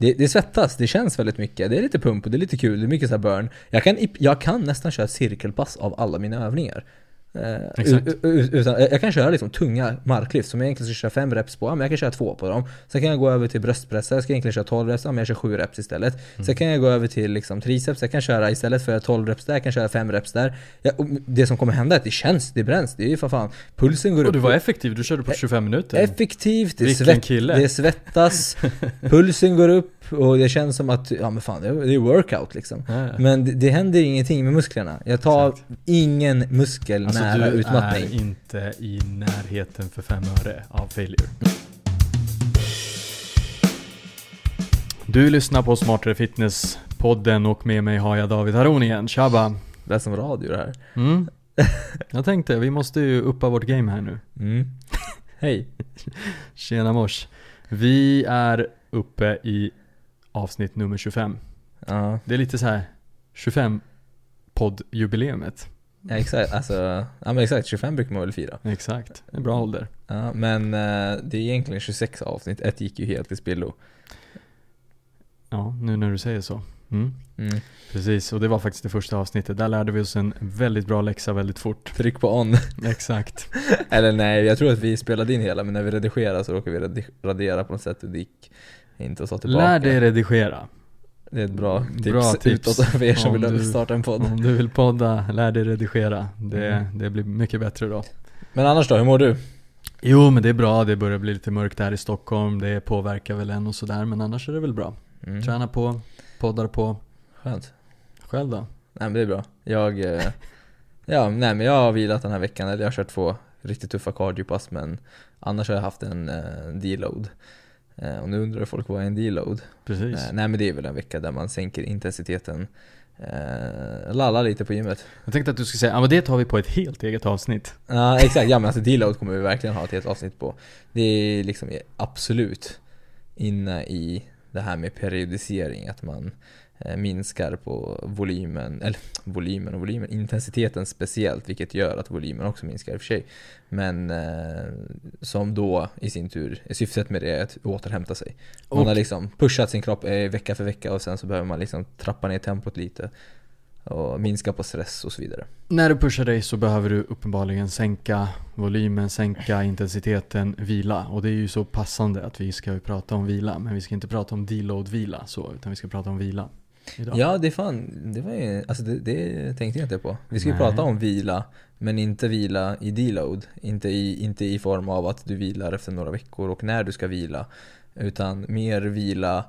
det, det svettas, det känns väldigt mycket. Det är lite pump och det är lite kul, det är mycket så här burn. Jag kan, jag kan nästan köra cirkelpass av alla mina övningar. Eh, Exakt. u- u- utan, jag kan köra liksom tunga marklyft som jag egentligen ska köra fem reps på, ja, men jag kan köra två på dem. Sen kan jag gå över till bröstpressar, jag ska egentligen köra 12 reps, ja, men jag kör 7 reps istället. Sen kan jag gå över till liksom triceps, jag kan köra istället för 12 reps där, jag kan köra 5 reps där. Ja, och det som kommer hända är att det känns, det bränns, det är ju för fan, pulsen går Och upp. du var effektiv, du körde på 25 minuter. Effektivt, det, svett, det svettas, pulsen går upp och det känns som att, ja men fan det är är workout liksom. Ja. Men det, det händer ingenting med musklerna. Jag tar Exakt. ingen muskel Alltså nära du utmattning. är inte i närheten för fem öre av failure. Du lyssnar på Smartare Fitness podden och med mig har jag David Haron igen. Tjaba! Det är som radio det här. Mm. Jag tänkte, vi måste ju uppa vårt game här nu. Mm. Hej. Tjena mors! Vi är uppe i avsnitt nummer 25. Ja, Det är lite så här 25 poddjubileumet. Ja exakt. Alltså, ja men exakt. 25 brukar man väl fira. Exakt, en bra ålder. Ja, men eh, det är egentligen 26 avsnitt. Ett gick ju helt i spillo. Ja, nu när du säger så. Mm. Mm. Precis, och det var faktiskt det första avsnittet. Där lärde vi oss en väldigt bra läxa väldigt fort. Tryck på on. Exakt. Eller nej, jag tror att vi spelade in hela men när vi redigerade så råkade vi radera på något sätt och det gick inte att ta tillbaka. Lär dig redigera. Det är ett bra tips, Bra tips. utåt för er som Om vill du- starta en podd. Om du vill podda, lär dig redigera. Det, Mm. det blir mycket bättre då. Men annars då, hur mår du? Jo men det är bra, det börjar bli lite mörkt här i Stockholm. Det påverkar väl en och sådär. Men annars är det väl bra. Mm. Träna på, poddar på. Skönt. Själv då? Nej men det är bra. Jag, eh, ja nej men jag har vilat den här veckan, eller jag har kört två riktigt tuffa cardiopass men annars har jag haft en eh, deload. Eh, och nu undrar folk vad är en deload? Precis. Eh, nej men det är väl en vecka där man sänker intensiteten, eh, lallar lite på gymmet. Jag tänkte att du skulle säga, ja men det tar vi på ett helt eget avsnitt. Ja exakt, ja men alltså deload kommer vi verkligen ha ett helt avsnitt på. Det är liksom absolut inne i det här med periodisering, att man minskar på volymen, eller volymen och volymen, intensiteten speciellt, vilket gör att volymen också minskar i och för sig. Men eh, som då i sin tur, syftet med det är att återhämta sig. Man Och- har liksom pushat sin kropp eh, vecka för vecka och sen så behöver man liksom trappa ner tempot lite och minska på stress och så vidare. När du pushar dig så behöver du uppenbarligen sänka volymen, sänka intensiteten, vila. Och det är ju så passande att vi ska prata om vila. Men vi ska inte prata om deload-vila så, utan vi ska prata om vila. Idag. Ja, det fan, det var ju, alltså det, det tänkte jag inte på. Vi ska ju prata om vila, men inte vila i deload. Inte i, inte i form av att du vilar efter några veckor och när du ska vila. Utan mer vila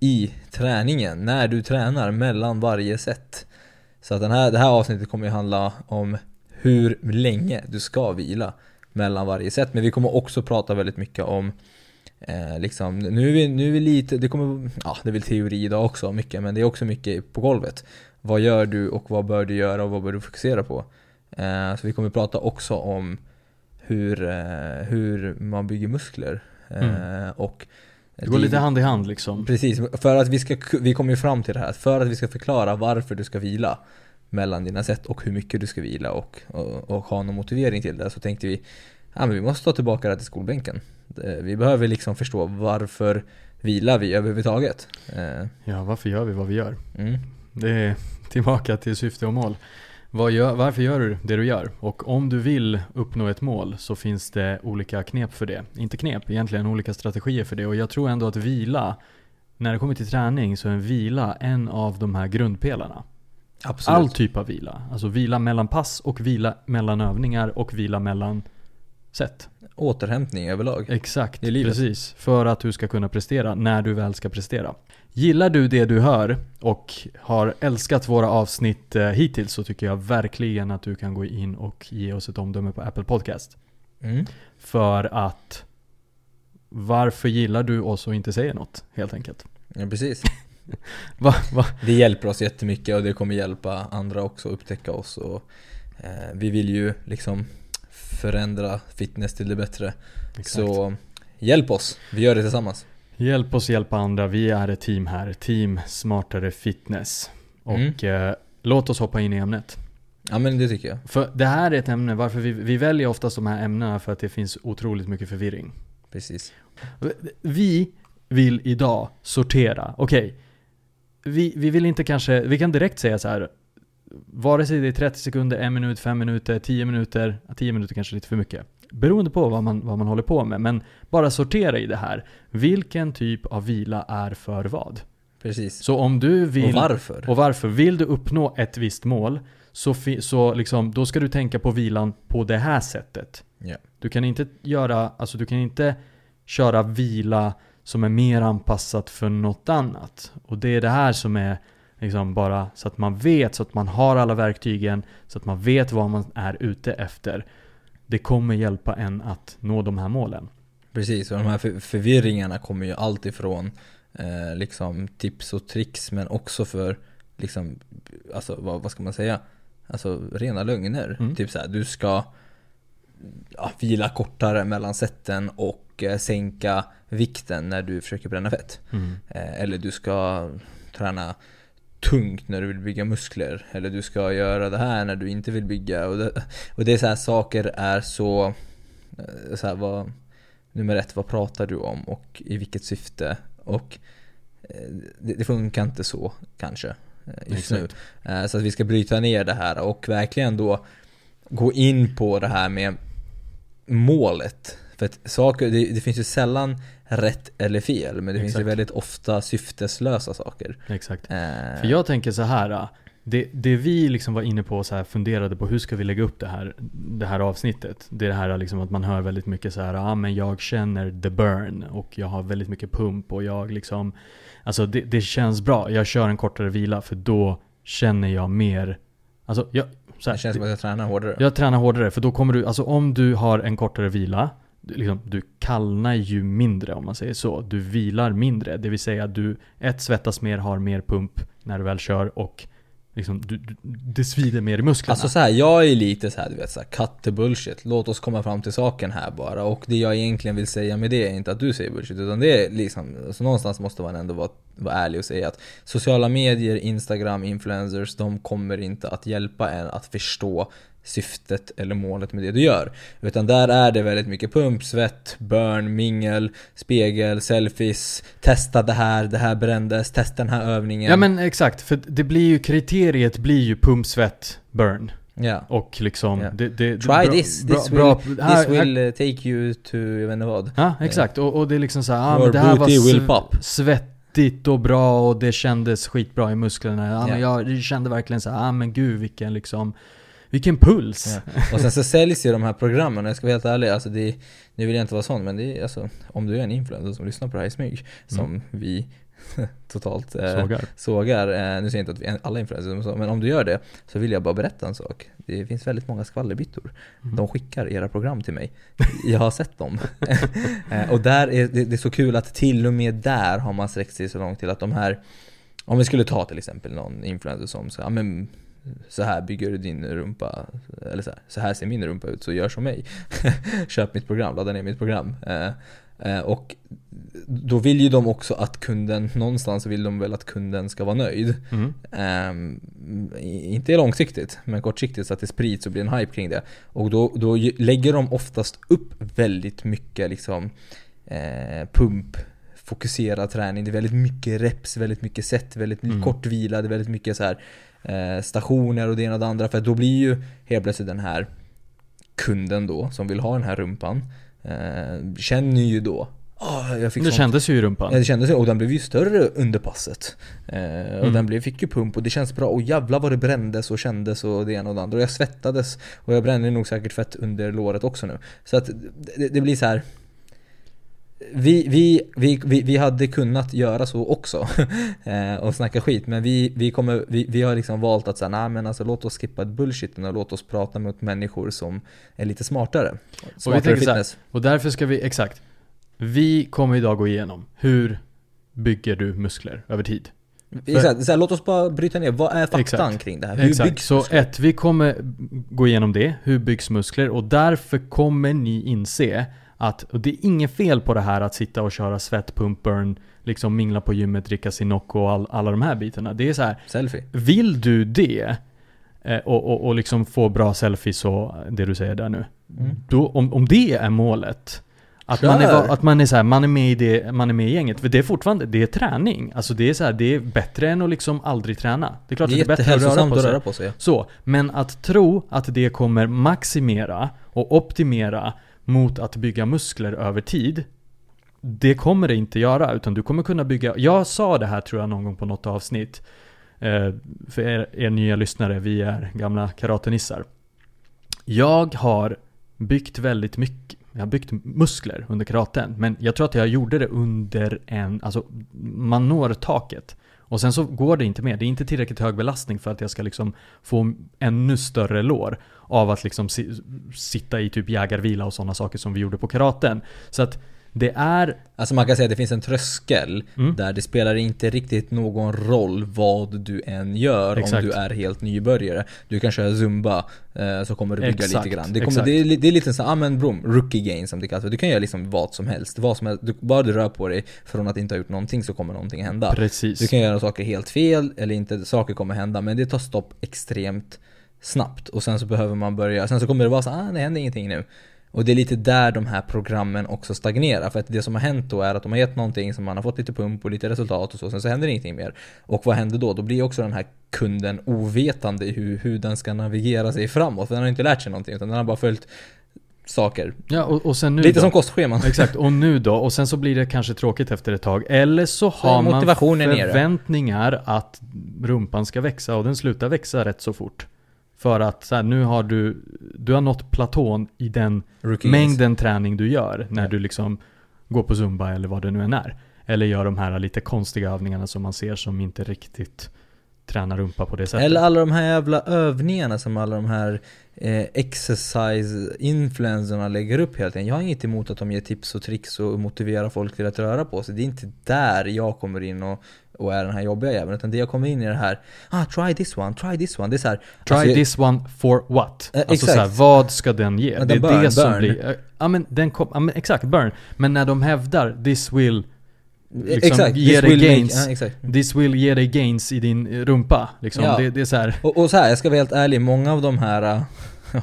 i träningen, när du tränar mellan varje set. Så att den här, det här avsnittet kommer ju handla om hur länge du ska vila mellan varje set. Men vi kommer också prata väldigt mycket om Eh, liksom, nu, är vi, nu är lite, det kommer, ja det är väl teori idag också mycket, men det är också mycket på golvet. Vad gör du och vad bör du göra och vad bör du fokusera på? Eh, så vi kommer prata också om hur, eh, hur man bygger muskler. Eh, och Det går lite hand i hand liksom. Precis, för att vi ska, vi kommer ju fram till det här, för att vi ska förklara varför du ska vila mellan dina set och hur mycket du ska vila och, och, och ha någon motivering till det så tänkte vi Ja men vi måste ta tillbaka det här till skolbänken. Det- Vi behöver liksom förstå varför vilar vi överhuvudtaget. Eh, Ja, varför gör vi vad vi gör? Mm. Det är tillbaka till syfte och mål. Gör, varför gör du det du gör? Och om du vill uppnå ett mål så finns det olika knep för det. Inte knep, egentligen olika strategier för det. Och jag tror ändå att vila, när det kommer till träning så är en vila en av de här grundpelarna. Absolut. All typ av vila. Alltså vila mellan pass och vila mellan övningar och vila mellan set. Återhämtning överlag. Exakt, I livet. precis. För att du ska kunna prestera när du väl ska prestera. Gillar du det du hör och har älskat våra avsnitt eh, hittills så tycker jag verkligen att du kan gå in och ge oss ett omdöme på Apple Podcast. Mm. För att varför gillar du oss och inte säger något helt enkelt? Ja precis. Va, va? Det hjälper oss jättemycket och det kommer hjälpa andra också att upptäcka oss. Och, eh, vi vill ju liksom förändra fitness till det bättre. Exakt. Så hjälp oss, vi gör det tillsammans. Hjälp oss hjälpa andra, vi är ett team här. Team Smartare Fitness. Och eh, låt oss hoppa in i ämnet. Ja men det tycker jag. För det här är ett ämne, varför vi, vi väljer oftast de här ämnena för att det finns otroligt mycket förvirring. Precis. Vi vill idag sortera. Okej, vi, vi vill inte kanske, vi kan direkt säga så här. Vare sig det är 30 sekunder, 1 minut, 5 minuter, 10 minuter, ja, 10 minuter kanske är lite för mycket. Beroende på vad man, vad man håller på med. Men bara sortera i det här. Vilken typ av vila är för vad? Precis. Så om du vill... Och varför? Och varför? Vill du uppnå ett visst mål så, så liksom, då ska du tänka på vilan på det här sättet. Ja. Du kan inte göra, alltså du kan inte köra vila som är mer anpassat för något annat. Och det är det här som är liksom bara så att man vet, så att man har alla verktygen, så att man vet vad man är ute efter. Det kommer hjälpa en att nå de här målen. Precis, och de här för- förvirringarna kommer ju allt ifrån eh, liksom tips och tricks men också för liksom, alltså vad, vad ska man säga? Alltså rena lögner. Mm. Typ så här, du ska ja, vila kortare mellan sätten och eh, sänka vikten när du försöker bränna fett. Eh, eller du ska träna tungt när du vill bygga muskler. Eller du ska göra det här när du inte vill bygga. Och det, och det är så här, saker är så... eh, så här, vad, nummer ett, vad pratar du om och i vilket syfte? Och eh, det, det funkar inte så kanske eh, just nu. Exakt. Så att vi ska bryta ner det här och verkligen då gå in på det här med målet. För att saker, det, det finns ju sällan rätt eller fel, men det finns ju Exakt. väldigt ofta syfteslösa saker. Exakt. Eh, För jag tänker så här. äh, Det, det vi liksom var inne på och så här funderade på hur ska vi lägga upp det här, det här avsnittet. Det är det här liksom att man hör väldigt mycket så här, ah, men jag känner the burn och jag har väldigt mycket pump och jag liksom, alltså det, det känns bra. Jag kör en kortare vila för då känner jag mer, alltså jag, så här, det känns som att jag tränar hårdare. jag tränar hårdare för då kommer du, alltså om du har en kortare vila Liksom, du kallnar ju mindre om man säger så. Du vilar mindre. Det vill säga du ett svettas mer, har mer pump när du väl kör och liksom, du, du, det svider mer i musklerna. Alltså så här, jag är lite så här, du vet så här, cut the bullshit. Låt oss komma fram till saken här bara. Och det jag egentligen vill säga med det är inte att du säger bullshit, utan det är liksom, alltså någonstans måste man ändå vara, vara ärlig och säga att sociala medier, Instagram, influencers, de kommer inte att hjälpa en att förstå syftet eller målet med det du gör. Utan där är det väldigt mycket pump, svett, burn, mingel, spegel, selfies, testa det här, det här brändes, testa den här övningen. ja men exakt, för det blir ju, kriteriet blir ju pump, svett, burn. ja. Och liksom, Ja. det, det, Try bra, this, bra, this bra, will, här- this här- will uh, take you to, jag vet inte vad. Ja, exakt. Och, och det är liksom så här, ah, men det här var sv- pop. svettigt och bra och det kändes skitbra i musklerna. Ja, men Ja. jag kände verkligen så här, ah, men gud vilken liksom, vilken puls. Ja. Och sen så säljs ju de här programmen, och jag ska vara helt ärlig, alltså det, nu vill jag inte vara sån, men det är alltså, om du är en influencer som lyssnar på det här i smyg, som vi totalt eh, Sågar. sågar, eh, nu säger jag inte att vi är alla influencers, så, men om du gör det, så vill jag bara berätta en sak. Det finns väldigt många skvallerbyttor. Mm. De skickar era program till mig. Jag har sett dem. Eh, och där är det, det är så kul att till och med där har man sträckt sig så långt till att de här Om vi skulle ta till exempel någon influencer som säger ja, men så här bygger du din rumpa Eller så här, så här ser min rumpa ut, så gör som mig Köp mitt program, ladda ner mitt program eh, eh, Och då vill ju de också att kunden, någonstans vill de väl att kunden ska vara nöjd Mm. I- inte långsiktigt, men kortsiktigt så att det sprids och blir en hype kring det. Och då, då lägger de oftast upp väldigt mycket liksom eh, pump, fokuserad träning. Det är väldigt mycket reps, väldigt mycket set, väldigt Mm. kort är väldigt mycket så här eh, stationer och det ena och det andra. För då blir ju helt plötsligt den här kunden då, som vill ha den här rumpan, eh, känner ju då "Ah, jag fick Det sånt kändes ju i rumpan. Ja det kändes så, och den blev ju större under passet. Eh, och Mm. den blev, fick ju pump och det känns bra. Och jävlar vad det brändes och kändes och det ena och det andra. Och jag svettades och jag brände nog säkert fett under låret också nu. Så att det, det blir så här. Vi, vi, vi, vi, vi hade kunnat göra så också eh, och snacka skit men vi, vi, kommer, vi, vi har liksom valt att säga nej men alltså låt oss skippa bullshiten och låt oss prata med människor som är lite smartare. Smartare så här, fitness. Och därför ska vi, exakt. Vi kommer idag gå igenom hur bygger du muskler över tid. Exakt, så här, låt oss bara bryta ner, vad är faktan Exakt. kring det här? Hur Exakt. byggs Så muskler? ett, vi kommer gå igenom det. Hur byggs muskler? Och därför kommer ni inse att, och det är inget fel på det här att sitta och köra svett, pump, burn, liksom mingla på gymmet, dricka sin Nocco och all, alla de här bitarna. Det är så här, Selfie. vill du det eh, och, och, och liksom få bra selfies och det du säger där nu. Mm. Då, om, om det är målet, Att man, är, att man är så här, man är med i det, man är med i gänget. För det är fortfarande, det är träning. Alltså det är så här, det är bättre än att liksom aldrig träna. Det är klart Det är att det är bättre att röra på sig. röra på sig. Så, men att tro att det kommer maximera och optimera mot att bygga muskler över tid Det kommer det inte göra, utan du kommer kunna bygga. Jag sa det här tror jag någon gång på något avsnitt eh, För er, er nya lyssnare, vi är gamla karatenissar. Jag har byggt väldigt mycket Jag har byggt muskler under karaten Men jag tror att jag gjorde det under en Alltså, man når taket och sen så går det inte mer. Det är inte tillräckligt hög belastning för att jag ska liksom få ännu större lår av att liksom si- sitta i typ jägarvila och sådana saker som vi gjorde på karaten. Så att det är... Alltså man kan säga att det finns en tröskel Mm. där det spelar inte riktigt någon roll vad du än gör Exakt. om du är helt nybörjare. Du kan köra zumba eh, så kommer du bygga Exakt, lite grann. Det, kommer, det, är, det är lite så ah men brom, rookie gain som det kallas. Du kan göra liksom vad som helst. Vad som helst. Du, bara du rör på dig från att inte ha gjort någonting så kommer någonting hända. Precis. Du kan göra saker helt fel eller inte, saker kommer hända men det tar stopp extremt snabbt och sen så behöver man börja, sen så kommer det vara så ah det händer ingenting nu. Och det är lite där de här programmen också stagnerar för att det som har hänt då är att de har gett någonting som man har fått lite pump och lite resultat och så, sen så händer ingenting mer. Och vad händer då? Då blir också den här kunden ovetande i hur, hur den ska navigera sig framåt. För den har inte lärt sig någonting utan den har bara följt saker. Ja, och, och sen nu Lite då? som kostscheman. Exakt, och nu då? Och sen så blir det kanske tråkigt efter ett tag. Eller så har man motivationen nere. förväntningar att rumpan ska växa och den slutar växa rätt så fort. För att så här, nu har du, du har nått platån i den Rookie mängden träning du gör när du liksom går på zumba eller vad det nu än är. Eller gör de här lite konstiga övningarna som man ser som inte riktigt tränar rumpa på det sättet. Eller alla de här jävla övningarna som alla de här eh, exercise-influencerna lägger upp hela tiden. Jag har inget emot att de ger tips och tricks och motiverar folk till att röra på sig. Det är inte där jag kommer in och, och är den här jobbiga jäveln. Utan det jag kommer in i det här, ah try this one, try this one. Det är så här, Try alltså, this one for what? Eh, alltså exakt. så här, vad ska den ge? Ja, det är burn, det som burn. blir... eh, Ja men den kom, ja, men exakt, burn. Men när de hävdar 'this will' liksom, exakt, ge this dig will make- gains. ja. 'This will ge dig gains i din eh, rumpa' liksom. Ja. Det, det är så här. Och, och så här, jag ska vara helt ärlig, många av de här äh,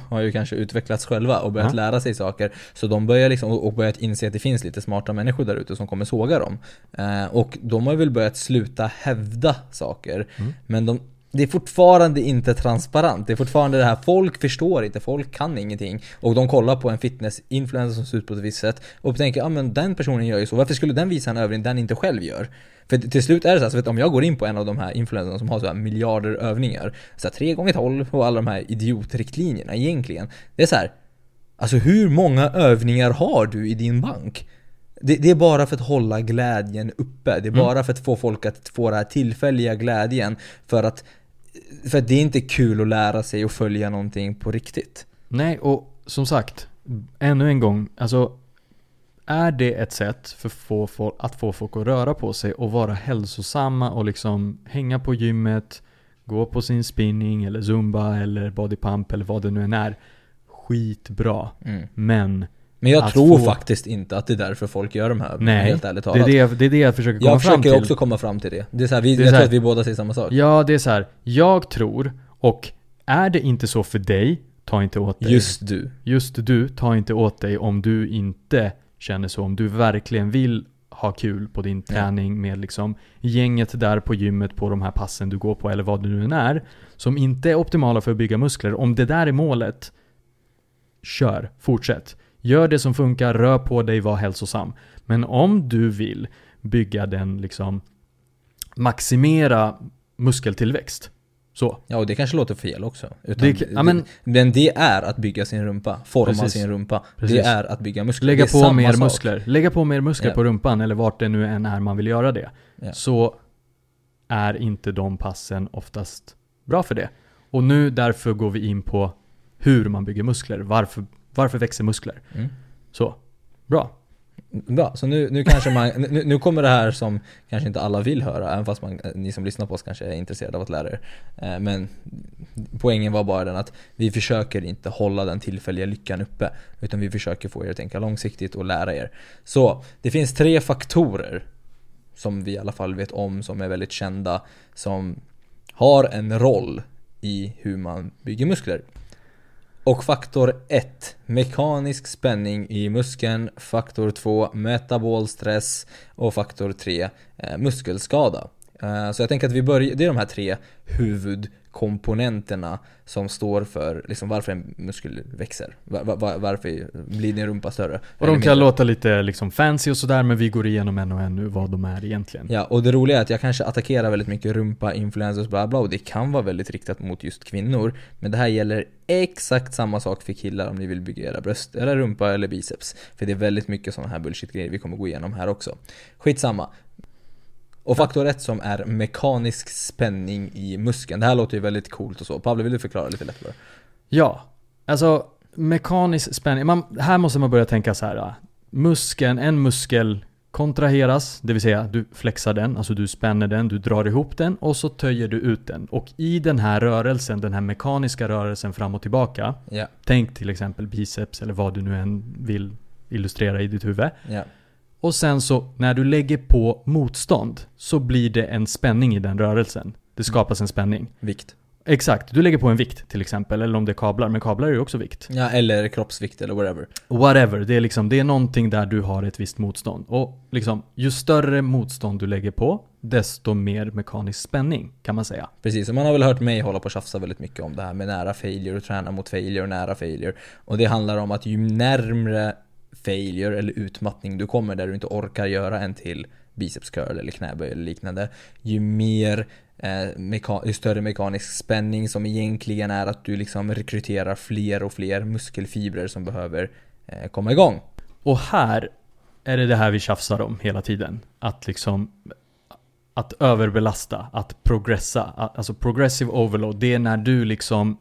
har ju kanske utvecklats själva och börjat Ja. lära sig saker. Så de börjar liksom, och börjat inse att det finns lite smarta människor där ute som kommer såga dem. Eh, och de har väl börjat sluta hävda saker. Mm. Men de, det är fortfarande inte transparent. Det är fortfarande det här, folk förstår inte, folk kan ingenting. Och de kollar på en fitness-influencer som ser ut på ett visst sätt och tänker, ja men den personen gör ju så, varför skulle den visa en övning den inte själv gör? För till slut är det så här, så vet, du, om jag går in på en av de här influencerna som har så här miljarder övningar, så här 3 gånger 12 och alla de här idiotriktlinjerna egentligen. Det är så här, alltså hur många övningar har du i din bank? Det, det är bara för att hålla glädjen uppe. Det är bara för att få folk att få den här tillfälliga glädjen. För att, för det är inte kul att lära sig och följa någonting på riktigt. Nej, och som sagt, ännu en gång, alltså är det ett sätt för få folk, att få folk att röra på sig och vara hälsosamma och liksom hänga på gymmet, gå på sin spinning eller zumba eller bodypump eller vad det nu än är. Skitbra. Mm. Men Men jag Att tror få- faktiskt inte att det är därför folk gör de här nej, helt ärligt det talat. är det, jag- det är det jag försöker komma jag fram försöker till. också komma fram till det. Det är så här, vi, Det är jag så tror här- att vi båda säger samma sak. Ja, det är så här. Jag tror, och är det inte så för dig, ta inte åt dig. Just du. Just du, ta inte åt dig om du inte känner så. Om du verkligen vill ha kul på din träning med liksom gänget där på gymmet på de här passen du går på eller vad det nu än är. Som inte är optimala för att bygga muskler. Om det där är målet, kör, fortsätt. Gör det som funkar, rör på dig, var hälsosam. Men om du vill bygga den liksom maximera muskeltillväxt. Så. Ja, och det kanske låter fel också. Utan Det- ja, men- men det är att bygga sin rumpa, forma Precis. sin rumpa. Precis. Det är att bygga muskler. Lägga det på mer sak. muskler. Lägga på mer muskler Ja. på rumpan eller vart det nu än är man vill göra det. Ja. Så är inte de passen oftast bra för det. Och nu därför går vi in på hur man bygger muskler. Varför, varför växer muskler? Mm. Så, bra. Bra, så nu, nu kanske man, nu, nu kommer det här som kanske inte alla vill höra, även fast man, ni som lyssnar på oss kanske är intresserade av att lära er. Eh, Men poängen var bara den att vi försöker inte hålla den tillfälliga lyckan uppe, utan vi försöker få er att tänka långsiktigt och lära er. Så, det finns tre faktorer som vi i alla fall vet om, som är väldigt kända, som har en roll i hur man bygger muskler. Och faktor 1, mekanisk spänning i muskeln. Faktor 2, metabol stress. Och faktor 3, eh, muskelskada. Eh, så jag tänker att vi börjar, det är de här tre huvudkomponenterna som står för liksom varför en muskel växer. Var, var, varför blir din rumpa större? Och de kan låta lite liksom fancy och sådär men vi går igenom en och en nu vad de är egentligen. Ja, och det roliga är att jag kanske attackerar väldigt mycket rumpa, influencers, bla bla och det kan vara väldigt riktat mot just kvinnor. Men det här gäller exakt samma sak för killar om ni vill bygga era bröst, eller rumpa eller biceps. För det är väldigt mycket sådana här bullshit-grejer vi kommer gå igenom här också. Skitsamma. Och faktor 1 som är mekanisk spänning i muskeln. Det här låter ju väldigt coolt och så. Pavle, vill du förklara lite lätt bara? Ja, alltså mekanisk spänning. Man, här måste man börja tänka så här. Muskeln, en muskel kontraheras, det vill säga du flexar den, alltså du spänner den, du drar ihop den och så töjer du ut den. Och i den här rörelsen, den här mekaniska rörelsen fram och tillbaka. Ja. Tänk till exempel biceps eller vad du nu än vill illustrera i ditt huvud. Ja. Och sen så när du lägger på motstånd så blir det en spänning i den rörelsen. Det skapas en spänning. Vikt. Exakt, du lägger på en vikt till exempel, eller om det är kablar, men kablar är ju också vikt. Ja, eller kroppsvikt eller whatever. Whatever, det är liksom, det är någonting där du har ett visst motstånd. Och liksom, ju större motstånd du lägger på, desto mer mekanisk spänning kan man säga. Precis, och man har väl hört mig hålla på och tjafsa väldigt mycket om det här med nära failure och träna mot failure och nära failure. Och det handlar om att ju närmre failure eller utmattning du kommer där du inte orkar göra en till biceps curl eller knäböj eller liknande. Ju mer eh, meka- ju större mekanisk spänning som egentligen är att du liksom rekryterar fler och fler muskelfibrer som behöver eh, komma igång. Och här är det det här vi tjafsar om hela tiden. Att liksom att överbelasta, att progressa, alltså progressive overload, det är när du liksom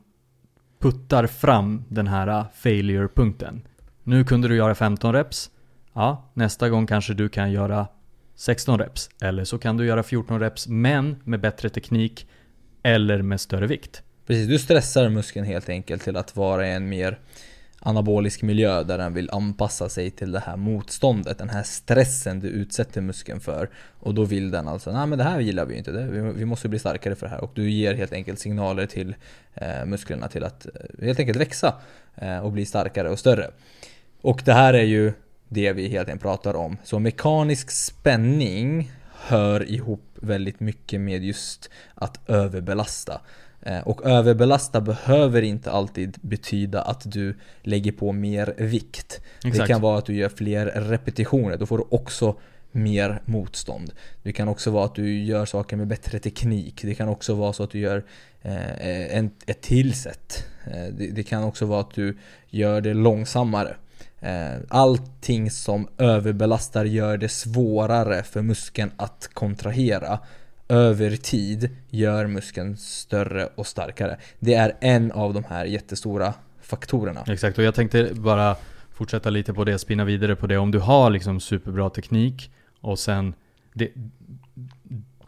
puttar fram den här ah, failure-punkten. Nu kunde du göra 15 reps. Ja, nästa gång kanske du kan göra 16 reps. Eller så kan du göra 14 reps men med bättre teknik eller med större vikt. Precis, du stressar muskeln helt enkelt till att vara i en mer anabolisk miljö där den vill anpassa sig till det här motståndet, den här stressen du utsätter muskeln för. Och då vill den alltså, nej men det här gillar vi inte, vi måste bli starkare för det här. Och du ger helt enkelt signaler till eh, musklerna till att eh, helt enkelt växa eh, och bli starkare och större. Och det här är ju det vi helt enkelt pratar om. Så mekanisk spänning hör ihop väldigt mycket med just att överbelasta. Eh, och överbelasta behöver inte alltid betyda att du lägger på mer vikt. Exakt. Det kan vara att du gör fler repetitioner, då får du också mer motstånd. Det kan också vara att du gör saker med bättre teknik. Det kan också vara så att du gör eh, en, ett tillsätt. Eh, det, det, kan också vara att du gör det långsammare. Eh, allting som överbelastar gör det svårare för muskeln att kontrahera över tid gör muskeln större och starkare. Det är en av de här jättestora faktorerna. Exakt, och jag tänkte bara fortsätta lite på det, spinna vidare på det. Om du har liksom superbra teknik och sen det,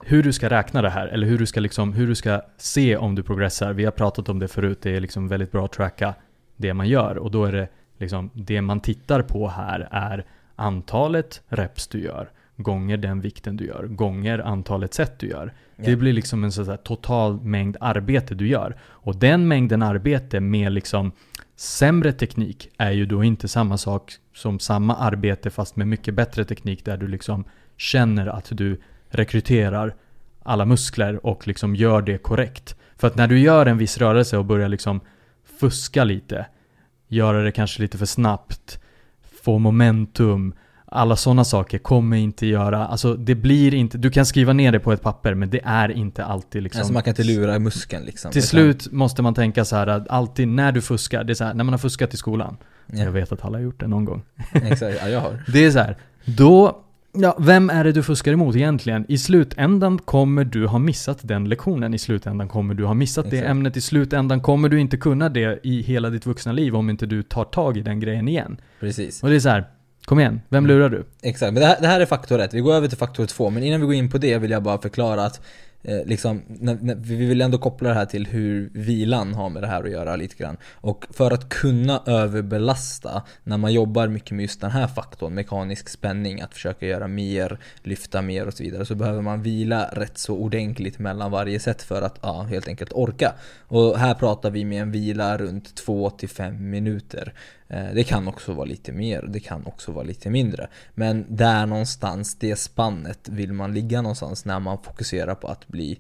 hur du ska räkna det här, eller hur du ska, liksom, hur du ska se om du progressar. Vi har pratat om det förut, det är liksom väldigt bra att tracka det man gör och då är det liksom, det man tittar på här är antalet reps du gör gånger den vikten du gör, gånger antalet set du gör. Yeah. Det blir liksom en sån total mängd arbete du gör. Och den mängden arbete med liksom sämre teknik är ju då inte samma sak som samma arbete fast med mycket bättre teknik där du liksom känner att du rekryterar alla muskler och liksom gör det korrekt. För att när du gör en viss rörelse och börjar liksom fuska lite göra det kanske lite för snabbt, få momentum, alla sådana saker kommer inte göra, alltså det blir inte, du kan skriva ner det på ett papper men det är inte alltid liksom Alltså man kan inte lura muskeln liksom. Till slut måste man tänka så här att alltid när du fuskar, det är så här, när man har fuskat i skolan. Ja. Jag vet att alla har gjort det någon gång. Exakt, ja jag har. Det är så här, då Ja, vem är det du fuskar emot egentligen? I slutändan kommer du ha missat den lektionen. I slutändan kommer du ha missat Exakt. det ämnet. I slutändan kommer du inte kunna det i hela ditt vuxna liv om inte du tar tag i den grejen igen. Precis. Och det är så här, kom igen, vem mm. lurar du? Exakt, men det här, det här är faktor 1. Vi går över till faktor 2. Men innan vi går in på det vill jag bara förklara att Eh, liksom, när, när, vi vill ändå koppla det här till hur vilan har med det här att göra lite grann. Och för att kunna överbelasta när man jobbar mycket med just den här faktorn, mekanisk spänning, att försöka göra mer, lyfta mer och så vidare, så behöver man vila rätt så ordentligt mellan varje set för att ja, helt enkelt orka. Och här pratar vi med en vila runt 2-5 minuter. Eh, det kan också vara lite mer, det kan också vara lite mindre. Men där någonstans, det spannet vill man ligga någonstans när man fokuserar på att bli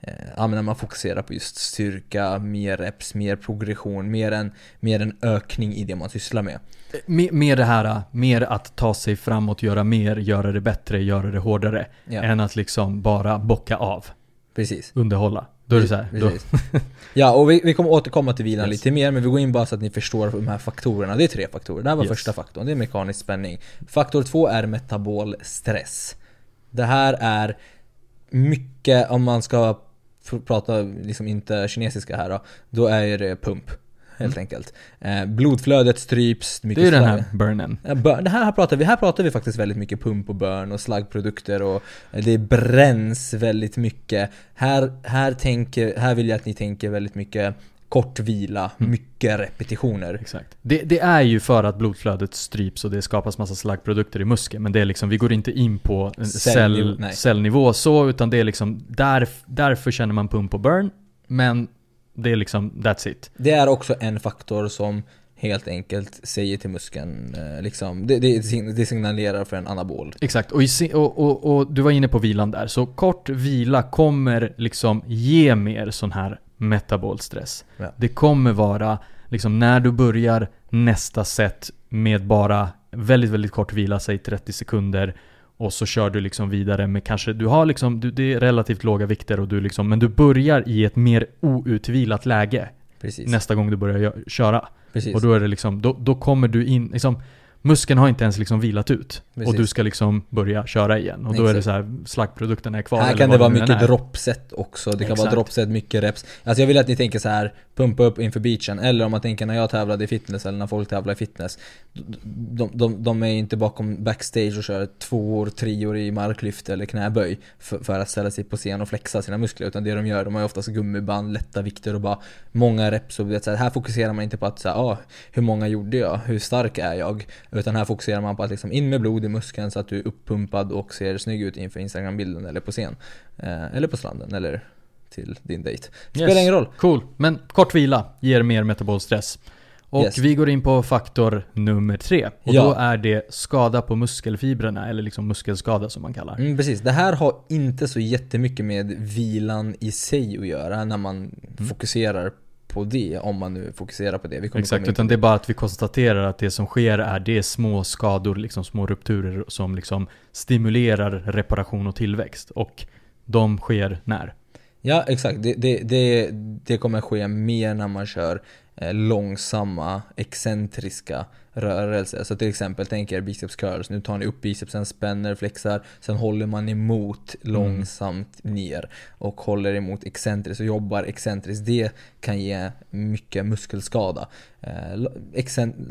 eh, Ja men när man fokuserar på just styrka, mer reps, mer progression, mer en, mer en ökning i det man sysslar med. Mer, mer det här, mer att ta sig framåt, göra mer, göra det bättre, göra det hårdare. Ja. Än att liksom bara bocka av, Precis. underhålla. Då är det så här, då, Precis. ja, och vi, vi kommer återkomma till vilan Yes. lite mer, men vi går in bara så att ni förstår de här faktorerna. Det är tre faktorer. Det här var Yes. första faktorn, det är mekanisk spänning. Faktor två är metabol stress. Det här är mycket, om man ska pr- prata liksom inte kinesiska här då, då är det pump. Helt enkelt. Eh, blodflödet stryps. mycket Mm. det är den här burnen. Ja, bur- Det här, pratar vi, här pratar vi faktiskt väldigt mycket pump och burn och slaggprodukter och det bränns väldigt mycket. Här, här, tänker, här vill jag att ni tänker väldigt mycket kort vila, Mm. mycket repetitioner. Exakt. Det, det är ju för att blodflödet stryps och det skapas massa slaggprodukter i muskeln. Men det är liksom, vi går inte in på Cellnivå, cell, nej. cellnivå så, utan det är liksom, där, därför känner man pump och burn. Men det är liksom, that's it. Det är också en faktor som helt enkelt säger till muskeln, eh, liksom, det, det, signalerar för en anabol. Exakt, och, i, och, och, och du var inne på vilan där. Så kort vila kommer liksom ge mer sån här metabolstress. Ja. Det kommer vara liksom när du börjar nästa set med bara väldigt, väldigt kort vila, säg 30 sekunder. Och så kör du liksom vidare med kanske, du har liksom, du, det är relativt låga vikter och du liksom, men du börjar i ett mer outvilat läge Precis. nästa gång du börjar köra. Precis. Och då är det liksom, då, då kommer du in, liksom Muskeln har inte ens liksom vilat ut. Precis. Och du ska liksom börja köra igen. Och då är det så här, slaggprodukterna är kvar. Här kan det vara mycket droppset också. Det kan vara Exakt. droppset, mycket reps. Alltså jag vill att ni tänker så här, pumpa upp inför beachen. Eller om man tänker när jag tävlade i fitness eller när folk tävlar i fitness. De, de, de är inte bakom backstage och kör tvåor, treor i marklyft eller knäböj för, för att ställa sig på scen och flexa sina muskler. Utan det de gör, de har ju oftast gummiband, lätta vikter och bara många reps. Och du vet, så här, här fokuserar man inte på att så här, ah, hur många gjorde jag? Hur stark är jag? Utan här fokuserar man på att liksom in med blod i muskeln så att du är uppumpad och ser snygg ut inför Instagram-bilden eller på scen. Eh, eller på stranden eller till din dejt. Spelar Yes. ingen roll. Cool. Men kort vila ger mer metabolstress. Och Yes. vi går in på faktor nummer tre. Och Ja. då är det skada på muskelfibrerna, eller liksom muskelskada som man kallar. Mm, precis, det här har inte så jättemycket med vilan i sig att göra när man fokuserar på det, om man nu fokuserar på det. Exakt, utan det är bara att vi konstaterar att det som sker är det är små skador, liksom små rupturer som liksom stimulerar reparation och tillväxt. Och de sker när? Ja, exakt. Det, det, det, det kommer ske mer när man kör långsamma, excentriska rörelser. Så till exempel, tänk er biceps curls. Nu tar ni upp bicepsen, spänner, flexar. Sen håller man emot långsamt ner. Och håller emot excentriskt och jobbar excentriskt. Det kan ge mycket muskelskada. Eh,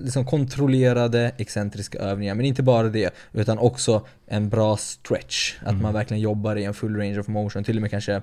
liksom kontrollerade excentriska övningar. Men inte bara det, utan också en bra stretch. Att man verkligen jobbar i en full range of motion. Till och med kanske eh,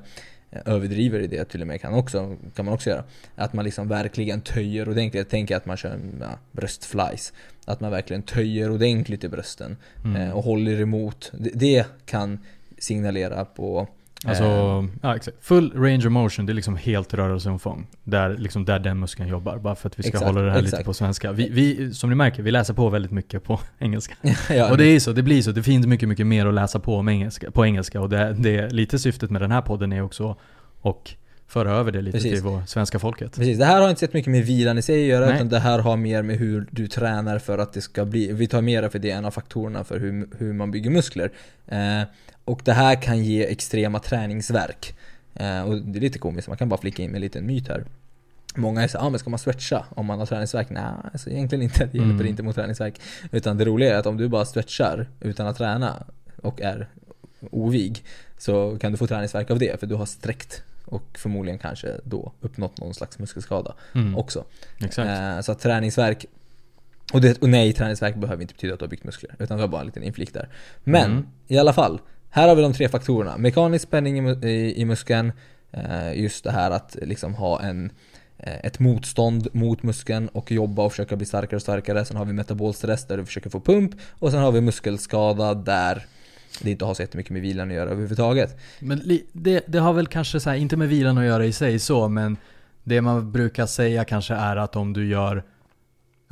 överdriver i det till och med kan, också, kan man också göra. Att man liksom verkligen töjer ordentligt. Tänk att man kör ja, bröstflies. Att man verkligen töjer ordentligt i brösten Mm. eh, och håller emot. Det, det kan signalera på Alltså, eh, ja exakt. Full range of motion, det är liksom helt rörelseomfång. Där, liksom där den muskeln jobbar. Bara för att vi ska Exakt, hålla det här lite exakt. på svenska. Vi, vi, som ni märker, vi läser på väldigt mycket på engelska. ja, Och det är så, det blir så. Det finns mycket, mycket mer att läsa på engelska, på engelska. Och det, det är lite syftet med den här podden är också och föra över det lite Precis. till vår svenska folket. Precis, det här har inte sett mycket med vilan i sig att göra Nej. utan det här har mer med hur du tränar för att det ska bli, vi tar mera för det är en av faktorerna för hur, hur man bygger muskler. Eh, och det här kan ge extrema träningsverk. Eh, och det är lite komiskt, man kan bara flika in med en liten myt här. Många är såhär, ah, men ska man stretcha om man har träningsverk? Nej, alltså egentligen inte. Det hjälper Mm. inte mot träningsverk. Utan det roliga är att om du bara stretchar utan att träna och är ovig så kan du få träningsverk av det för du har sträckt och förmodligen kanske då uppnått någon slags muskelskada Mm, också. exakt. Eh, så att träningsverk och, det, och nej, träningsverk behöver inte betyda att du har byggt muskler. Utan det var bara en liten inflik där. Men Mm. i alla fall här har vi de tre faktorerna. Mekanisk spänning i, i, i muskeln, eh, just det här att liksom ha en eh, ett motstånd mot muskeln och jobba och försöka bli starkare och starkare. Sen har vi metabolstress där du försöker få pump. Och sen har vi muskelskada där det inte har så jättemycket med vilan att göra överhuvudtaget. Men det, det har väl kanske så här, inte med vilan att göra i sig så, men det man brukar säga kanske är att om du gör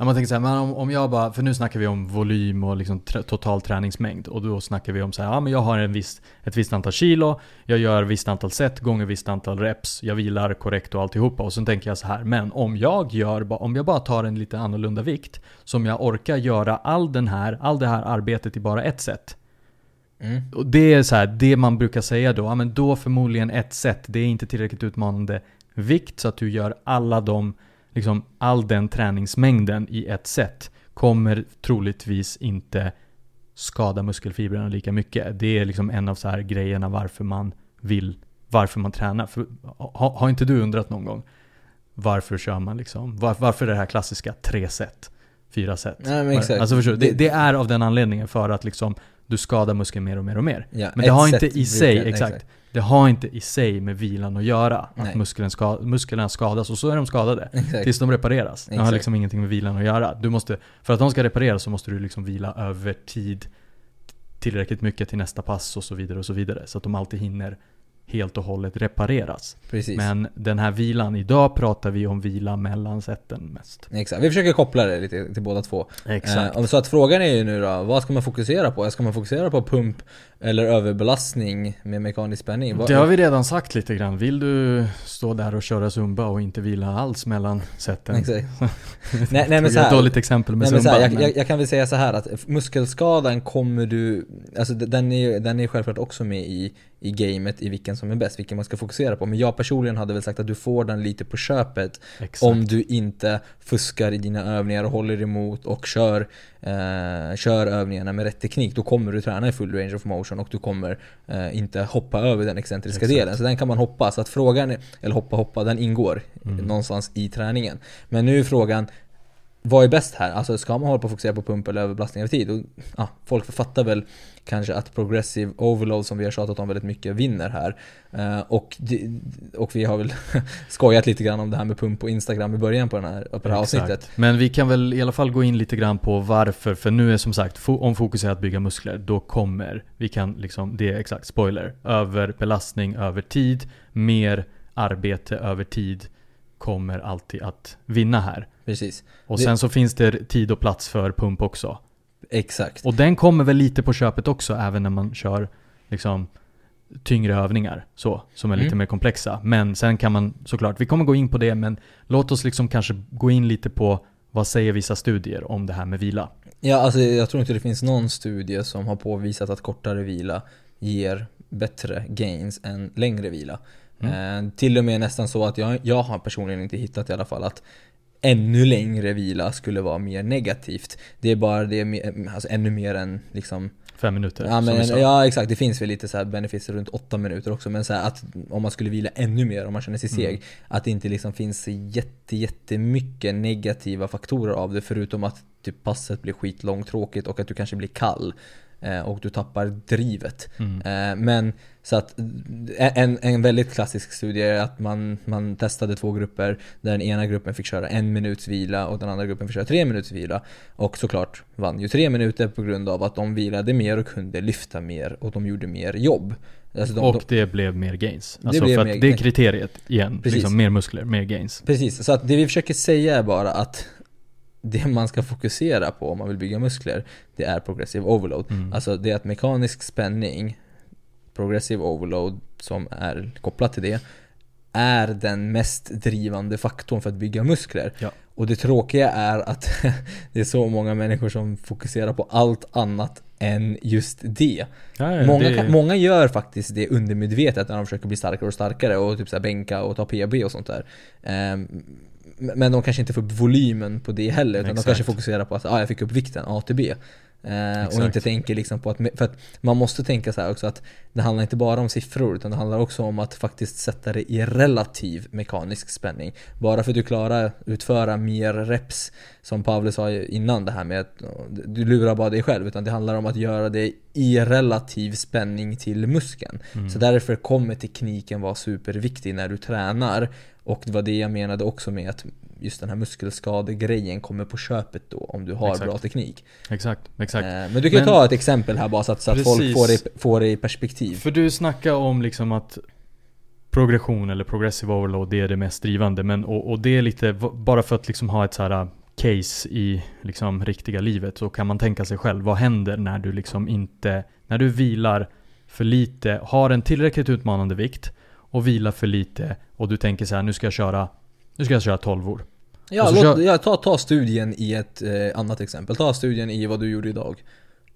Ja, man tänker så här, men om, om jag bara, för nu snackar vi om volym och liksom tr- total träningsmängd. Och då snackar vi om så här, ja men jag har en viss, ett visst antal kilo, jag gör visst antal set gånger visst antal reps, jag vilar korrekt och alltihopa. Och så tänker jag så här, men om jag gör, om jag bara tar en lite annorlunda vikt, som jag orkar göra all den här, all det här arbetet i bara ett set, Mm. och det är så här, det man brukar säga då, ja men då förmodligen ett set, det är inte tillräckligt utmanande vikt så att du gör alla de, liksom all den träningsmängden i ett set kommer troligtvis inte skada muskelfibrerna lika mycket. Det är liksom en av så här grejerna varför man vill, varför man tränar. För, ha, har inte du undrat någon gång varför kör man liksom, var, varför är det här klassiska tre set, fyra set? Nej, men exakt. Alltså förstår? Det, Det- är av den anledningen för att liksom du skadar muskeln mer och mer och mer. Ja, Men det har inte i sig, brukar- exakt. Det har inte i sig med vilan att göra. Nej. Att muskeln ska, musklerna skadas och så är de skadade. Exakt. Tills de repareras. Det har liksom ingenting med vilan att göra. Du måste, för att de ska repareras så måste du liksom vila över tid tillräckligt mycket till nästa pass och så vidare och så vidare. Så att de alltid hinner helt och hållet repareras. Precis. Men den här vilan, idag pratar vi om vila mellan sätten mest. Exakt. Vi försöker koppla det lite till båda två. Exakt. Eh, så att frågan är ju nu då, vad ska man fokusera på? Ska man fokusera på pump eller överbelastning med mekanisk spänning? Det har vi redan sagt lite grann. Vill du stå där och köra zumba och inte vila alls mellan sätten? Exakt. nej, nej men så här, ett dåligt exempel med Nej, men zumba. här, jag, men- jag, jag kan väl säga så här att muskelskadan kommer du, alltså den är den är självklart också med i, i gamet i vilken som är bäst, vilken man ska fokusera på. Men jag personligen hade väl sagt att du får den lite på köpet Exakt. om du inte fuskar i dina övningar och håller emot och kör, eh, kör övningarna med rätt teknik. Då kommer du träna i full range of motion och du kommer eh, inte hoppa över den excentriska Exakt. delen. Så den kan man hoppa. Så att frågan, är, eller hoppa hoppa, den ingår Mm. någonstans i träningen. Men nu är frågan, vad är bäst här? Alltså ska man hålla på och fokusera på pump eller överbelastning över tid? Och, ja, folk fattar väl kanske att progressive overload som vi har tjatat om väldigt mycket vinner här. Eh, och, och vi har väl skojat lite grann om det här med pump på Instagram i början på, den här, på det här Exakt. avsnittet. Men vi kan väl i alla fall gå in lite grann på varför, för nu är som sagt, om fokus är att bygga muskler, då kommer, vi kan liksom, det är exakt, spoiler, överbelastning över tid, mer arbete över tid kommer alltid att vinna här. Precis. Och Det- sen så finns det tid och plats för pump också. Exakt. Och den kommer väl lite på köpet också, även när man kör liksom tyngre övningar så, som är lite Mm. mer komplexa. Men sen kan man såklart, vi kommer gå in på det, men låt oss liksom kanske gå in lite på vad säger vissa studier om det här med vila? Ja, alltså jag tror inte det finns någon studie som har påvisat att kortare vila ger bättre gains än längre vila. Mm. Eh, till och med nästan så att jag, jag har personligen inte hittat i alla fall att ännu längre vila skulle vara mer negativt. Det är bara det, alltså ännu mer än liksom Fem minuter, Ja, men, ja exakt, det finns väl lite så här benefits runt 8 minuter också men så att om man skulle vila ännu mer om man känner sig seg Mm. Att det inte liksom finns jätte, jättemycket negativa faktorer av det förutom att typ passet blir skitlångtråkigt och att du kanske blir kall och du tappar drivet. Mm. Eh, Men så att eh, en, en väldigt klassisk studie är att man, man testade två grupper där den ena gruppen fick köra en minuts vila och den andra gruppen fick köra tre minuters vila. Och såklart vann ju tre minuter på grund av att de vilade mer och kunde lyfta mer och de gjorde mer jobb. Alltså de, och de, det blev mer gains. Det Alltså blev för att mer- det är kriteriet igen. Precis. Liksom mer muskler, mer gains. Precis, så att det vi försöker säga är bara att det man ska fokusera på om man vill bygga muskler, det är progressive overload. Mm. Alltså det är att mekanisk spänning, progressive overload som är kopplat till det, är den mest drivande faktorn för att bygga muskler. Ja. Och det tråkiga är att det är så många människor som fokuserar på allt annat än just det. Ja, Många, det- många gör faktiskt det undermedvetet när de försöker bli starkare och starkare och typ så bänka och ta PB och sånt där. Ehm, men de kanske inte får upp volymen på det heller utan Exakt. de kanske fokuserar på att ah, jag fick upp vikten A till B. Eh, och inte tänker liksom på att, för att man måste tänka så här också att det handlar inte bara om siffror utan det handlar också om att faktiskt sätta det i relativ mekanisk spänning. Bara för att du klarar utföra mer reps, som Pavle sa innan det här med att du lurar bara dig själv, utan det handlar om att göra det i relativ spänning till muskeln. Mm. Så därför kommer tekniken vara superviktig när du tränar. Och det var det jag menade också med att just den här muskelskadegrejen kommer på köpet då om du har Exakt. bra teknik. Exakt, exakt. Eh, Men du kan ju ta ett exempel här bara så att, så att folk får det, får det i perspektiv. För du snackar om liksom att progression eller progressive overload, det är det mest drivande. Men, och, och det är lite, bara för att liksom ha ett så här uh, case i liksom riktiga livet så kan man tänka sig själv, vad händer när du liksom inte, när du vilar för lite, har en tillräckligt utmanande vikt och vilar för lite och du tänker så här, nu ska jag köra, nu ska jag köra 12 år. Ja, låt, kör- ja ta, ta studien i ett eh, annat exempel. Ta studien i vad du gjorde idag.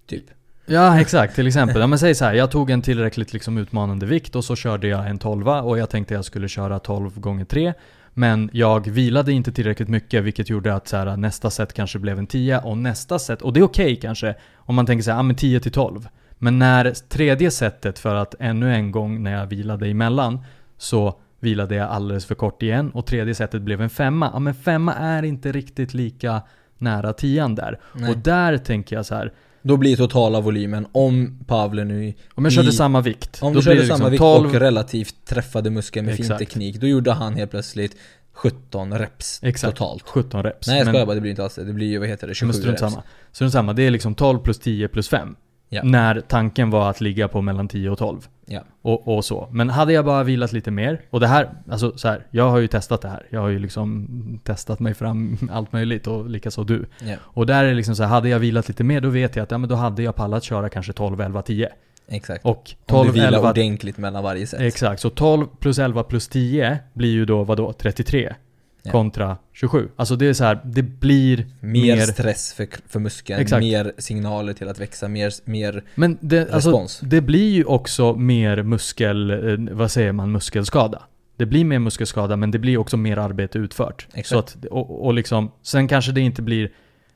Typ. Ja exakt, till exempel. Ja, men säg så här, jag tog en tillräckligt liksom utmanande vikt och så körde jag en 12 och jag tänkte jag skulle köra 12 gånger 3 Men jag vilade inte tillräckligt mycket vilket gjorde att så här, nästa set kanske blev en 10 och nästa set, och det är okej kanske om man tänker så här, ja men 10 till 12 Men när tredje setet för att ännu en gång när jag vilade emellan så vilade jag alldeles för kort igen och tredje setet blev en femma. Ja men femma är inte riktigt lika nära tian där. Nej. Och där tänker jag så här, Då blir totala volymen, om Pavle nu om jag körde i- samma vikt. Om du körde det samma liksom vikt 12, och relativt träffade muskeln med fin Exakt. teknik, då gjorde han helt plötsligt 17 reps Exakt. totalt. 17 reps. Nej jag skojar bara, det blir inte alls det. Det blir ju, vad heter det, 27 Men strunt reps. samma. Strunt samma. Det är liksom 12 plus 10 plus 5. Ja. När tanken var att ligga på mellan 10 och 12. Ja. Och, och så. Men hade jag bara vilat lite mer, och det här, alltså så här, jag har ju testat det här. Jag har ju liksom testat mig fram allt möjligt och likaså du. Ja, Och där är det liksom så här, hade jag vilat lite mer då vet jag att ja, men då hade jag pallat köra kanske 12, 11, 10. exakt. Och Om 12, du vilar 11, ordentligt mellan varje set. Exakt, så 12 plus 11 plus 10 blir ju då vadå? 33. Ja. Kontra 27. Alltså det är så här, det blir Mer, mer stress för, för muskeln, Exakt. mer signaler till att växa, mer, mer Men det, alltså, respons. det blir ju också mer muskel, eh, vad säger man, muskelskada. Det blir mer muskelskada men det blir också mer arbete utfört. Exakt. Så att, och, och liksom, sen kanske det inte blir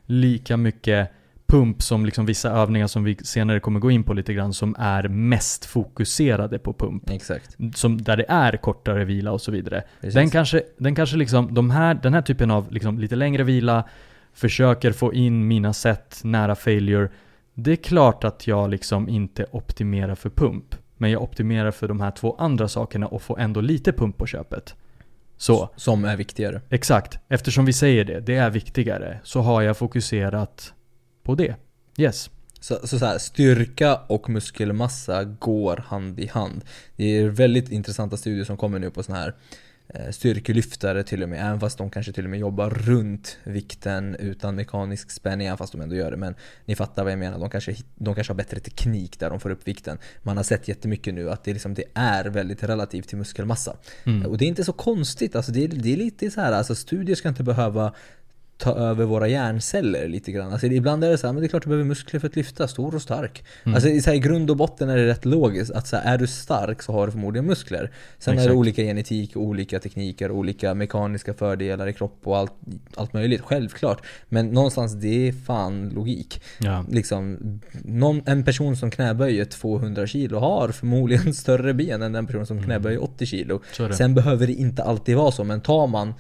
lika mycket pump som liksom vissa övningar som vi senare kommer gå in på lite grann som är mest fokuserade på pump. Exakt. Som, där det är kortare vila och så vidare. Precis. Den kanske, den kanske liksom, de här, den här typen av liksom lite längre vila, försöker få in mina set nära failure. Det är klart att jag liksom inte optimerar för pump. Men jag optimerar för de här två andra sakerna och får ändå lite pump på köpet. Så, Som är viktigare. exakt. Eftersom vi säger det, det är viktigare, så har jag fokuserat på det. Yes. Så, så, så här, styrka och muskelmassa går hand i hand. Det är väldigt intressanta studier som kommer nu på såna här eh, styrkelyftare till och med, även fast de kanske till och med jobbar runt vikten utan mekanisk spänning, även fast de ändå gör det. Men ni fattar vad jag menar, de kanske, de kanske har bättre teknik där de får upp vikten. Man har sett jättemycket nu att det, liksom, det är väldigt relativt till muskelmassa. Mm. Och det är inte så konstigt, alltså det, är, det är lite så här, alltså studier ska inte behöva ta över våra hjärnceller lite grann. Alltså ibland är det så här, men det är klart du behöver muskler för att lyfta, stor och stark. Mm. Alltså i, så här, i grund och botten är det rätt logiskt att så här, är du stark så har du förmodligen muskler. Sen är det Exakt. olika genetik, olika tekniker, olika mekaniska fördelar i kropp och allt, allt möjligt, självklart. Men någonstans, det är fan logik. Ja. Liksom, någon, en person som knäböjer 200 kilo har förmodligen större ben än den person som knäböjer 80 kilo. Sen behöver det inte alltid vara så, men tar man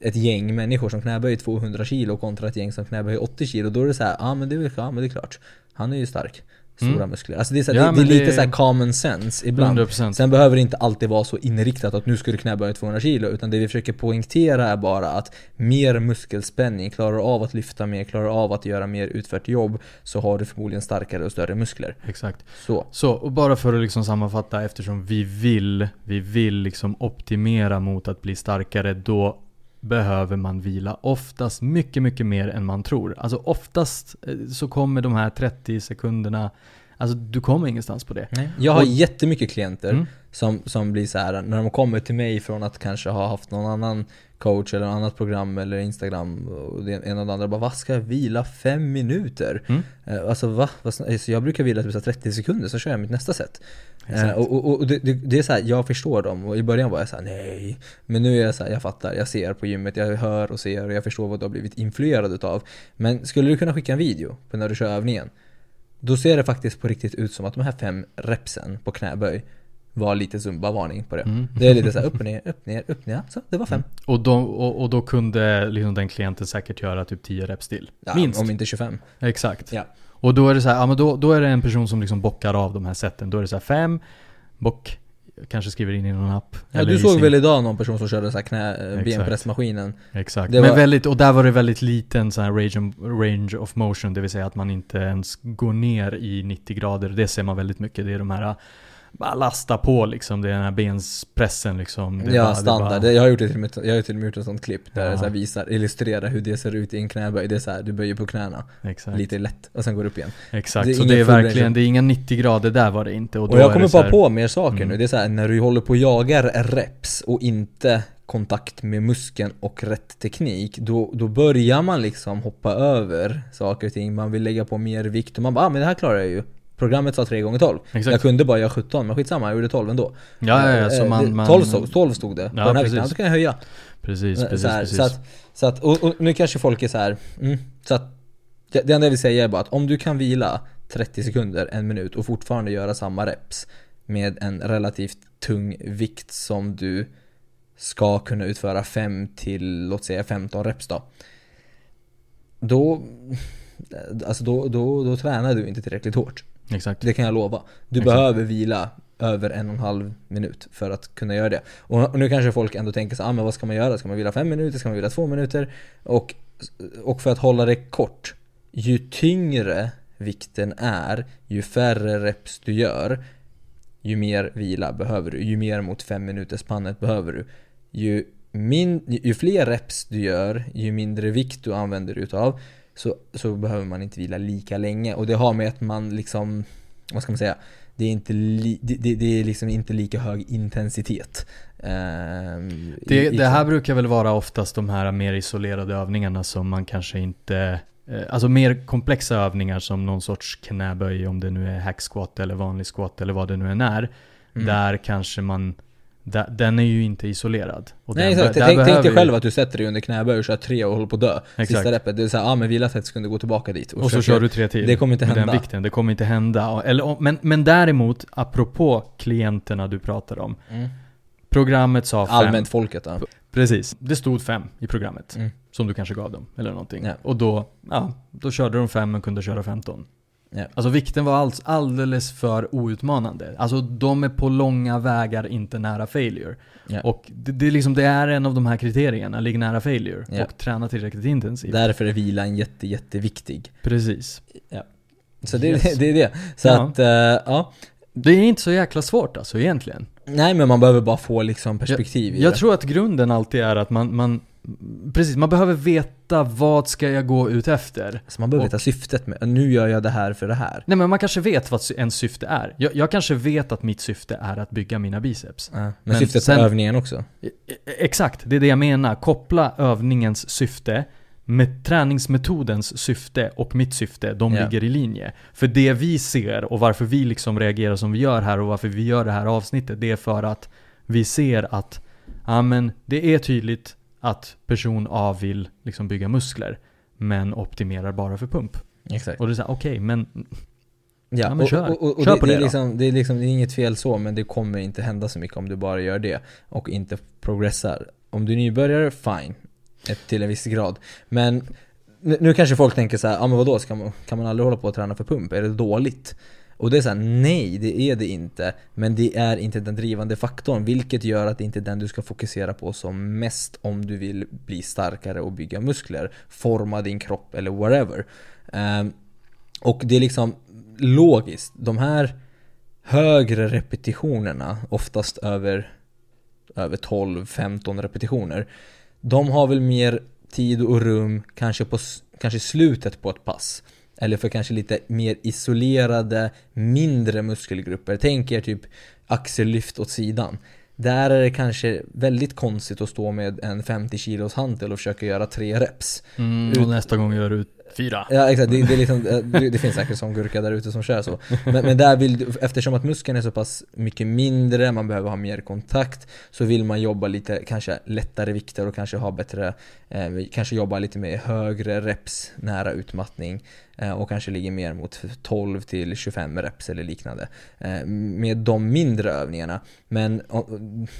ett gäng människor som knäböjer 200 kilo kontra ett gäng som knäböjer 80 kilo, då är det så här, ja men det är, ja, men det är klart. Han är ju stark. Stora Mm. muskler. Alltså det är, så här, Ja, det, det är lite det- så här common sense ibland. 100%. Sen behöver det inte alltid vara så inriktat att nu ska du knäböja 200 kilo, utan det vi försöker poängtera är bara att mer muskelspänning, klarar du av att lyfta mer, klarar du av att göra mer utfört jobb, så har du förmodligen starkare och större muskler. Exakt. Så. Så, och bara för att liksom sammanfatta, eftersom vi vill, vi vill liksom optimera mot att bli starkare, då behöver man vila oftast mycket, mycket mer än man tror. Alltså oftast eh, så kommer de här 30 sekunderna, alltså du kommer ingenstans på det. Jag har Och- jättemycket klienter Mm. som, som blir så här när de kommer till mig från att kanske ha haft någon annan coach eller något annat program eller Instagram och det ena och det andra bara Vad ska jag vila fem minuter? Mm. Eh, Alltså va? Vad sn- Så jag brukar vila typ så här 30 sekunder så kör jag mitt nästa set. Eh, och och, och det, det, är så här, jag förstår dem och i början var jag så här: nej. Men nu är jag så här, jag fattar, jag ser på gymmet, jag hör och ser och jag förstår vad du har blivit influerad utav. Men skulle du kunna skicka en video på när du kör övningen? Då ser det faktiskt på riktigt ut som att de här fem repsen på knäböj var lite zumba-varning på det. Mm. Det är lite så här upp och ner, upp ner, upp ner. Så det var fem. Och, då, och, och då kunde liksom den klienten säkert göra typ 10 reps till. Ja, Minst. Om inte 25. Exakt. Ja. Och då är det så här, ja men då, då är det en person som liksom bockar av de här sätten. Då är det så här fem, bock, kanske skriver in i någon app. Ja, du såg sin- väl idag någon person som körde så här knä, eh, benpressmaskinen? Exakt. Det men var- väldigt, och där var det väldigt liten så här range, range of motion, det vill säga att man inte ens går ner i 90 grader. Det ser man väldigt mycket. Det är de här, bara lasta på liksom, det är den här benspressen liksom. Det ja, bara- standard. bara- Jag har gjort till med, jag har till och med gjort ett sånt klipp där Ja. det så här visar, illustrerar hur det ser ut i en knäböj. Det är så här, du böjer på knäna Exakt. lite lätt och sen går du upp igen. Exakt, Det så det är verkligen, det är inga 90 grader där var det inte. Och, Och, jag kommer bara här- på mer saker Mm. nu. Det är så här, när du håller på och jagar reps och inte kontakt med muskeln och rätt teknik, då, då börjar man liksom hoppa över saker och ting. Man vill lägga på mer vikt och man bara ah, men det här klarar jag ju. Programmet sa 3 gånger 12 Exakt. Jag kunde bara göra 17, men skitsamma, jag gjorde 12 ändå. Ja, ja, ja, så Eh, man, man 12, stod, 12 stod det på Ja, den här vikten, så kan jag höja. Precis, precis, så, här, precis. så att, så att och, och nu kanske folk är så här, mm, så att det det enda jag vill säga är bara att om du kan vila 30 sekunder, en minut och fortfarande göra samma reps med en relativt tung vikt som du ska kunna utföra 5 till, låt säga 15 reps då. Då, alltså då, då, då tränar du inte tillräckligt hårt. Exakt. Det kan jag lova. Du Exakt. behöver vila över en och en halv minut för att kunna göra det. Och, nu kanske folk ändå tänker så ah, men vad ska man göra? Ska man vila fem minuter? Ska man vila två minuter? Och, och för att hålla det kort, ju tyngre vikten är, ju färre reps du gör, ju mer vila behöver du. Ju mer mot fem minuters spannet behöver du. Ju, min, ju fler reps du gör, ju mindre vikt du använder utav, så, så behöver man inte vila lika länge. Och det har med att man liksom, vad ska man säga? Det är, inte li, det, det, är liksom inte lika hög intensitet. Ehm, Det, i- det här brukar väl vara oftast de här mer isolerade övningarna som man kanske inte eh, Alltså mer komplexa övningar som någon sorts knäböj om det nu är hack squat eller vanlig squat eller vad det nu än är. Mm. Där kanske man Den är ju inte isolerad. Och Nej exakt, tänk, tänk dig själv att du sätter dig under knäböj och kör tre och håller på att dö. Exakt. Sista repet, det är såhär, ja ah, men vila 30 sekunder, gå tillbaka dit. Och så försöka- kör du tre till. Det kommer inte med hända. den vikten. Det kommer inte hända. Och- Eller, men, men däremot, apropå klienterna du pratar om. Mm. Programmet sa fem. Allmänt folket då. Precis. Det stod fem i programmet. Mm. Som du kanske gav dem, eller någonting. Ja. Och då, ja, då körde de fem men kunde köra 15. Ja. Alltså vikten var alls alldeles för outmanande. Alltså de är på långa vägar inte nära failure. Ja. Och det, det, är liksom, det är en av de här kriterierna, ligg nära failure. Ja. Och träna tillräckligt intensivt. Därför är vilan jätte, jätteviktig. Precis. Så det, Yes. det är det. Så Ja. att, eh, ja. Det är inte så jäkla svårt alltså egentligen. Nej men man behöver bara få liksom perspektiv i Jag det. tror att grunden alltid är att man, man Precis, man behöver veta vad ska jag gå ut efter. Så man behöver Och- veta syftet med, nu gör jag det här för det här. Nej men man kanske vet vad ens syfte är. Jag, jag kanske vet att mitt syfte är att bygga mina biceps. Ja. Men, Men syftet sen- med övningen också. E- e- Exakt, det är det jag menar. Koppla övningens syfte med träningsmetodens syfte och mitt syfte, de Ja. ligger i linje. För det vi ser och varför vi liksom reagerar som vi gör här och varför vi gör det här avsnittet, det är för att vi ser att ja, men det är tydligt att person A vill liksom bygga muskler, men optimerar bara för pump. Exakt. Och det är såhär, okej, men Ja, Ja, men och, kör. och, och, och Kör det, på det, det är liksom, det, är liksom, det är inget fel så, men det kommer inte hända så mycket om du bara gör det och inte progressar. Om du är nybörjare, fine. Till en viss grad. Men nu, nu kanske folk tänker så här, ja ah, men vadå, ska man, kan man aldrig hålla på och träna för pump? Är det dåligt? Och det är såhär, nej det är det inte. Men det är inte den drivande faktorn, vilket gör att det inte är den du ska fokusera på som mest om du vill bli starkare och bygga muskler, forma din kropp eller whatever. Um, och det är liksom logiskt, de här högre repetitionerna, oftast över, över 12-15 repetitioner, de har väl mer tid och rum kanske på kanske slutet på ett pass. Eller för kanske lite mer isolerade, mindre muskelgrupper. Tänk er typ axellyft åt sidan. Där är det kanske väldigt konstigt att stå med en 50 kilos hantel och försöka göra tre reps. mm, och nästa gång gör du fyra. Ja exakt, det, det, är liksom, eh, det, finns säkert sån gurka där ute som kör så. Men, men där vill du, eftersom att muskeln är så pass mycket mindre, man behöver ha mer kontakt, så vill man jobba lite, kanske lättare vikter och kanske ha bättre, eh, kanske jobba lite med högre reps nära utmattning. eh, och kanske ligger mer mot 12 till 25 reps eller liknande. Eh, med de mindre övningarna. Men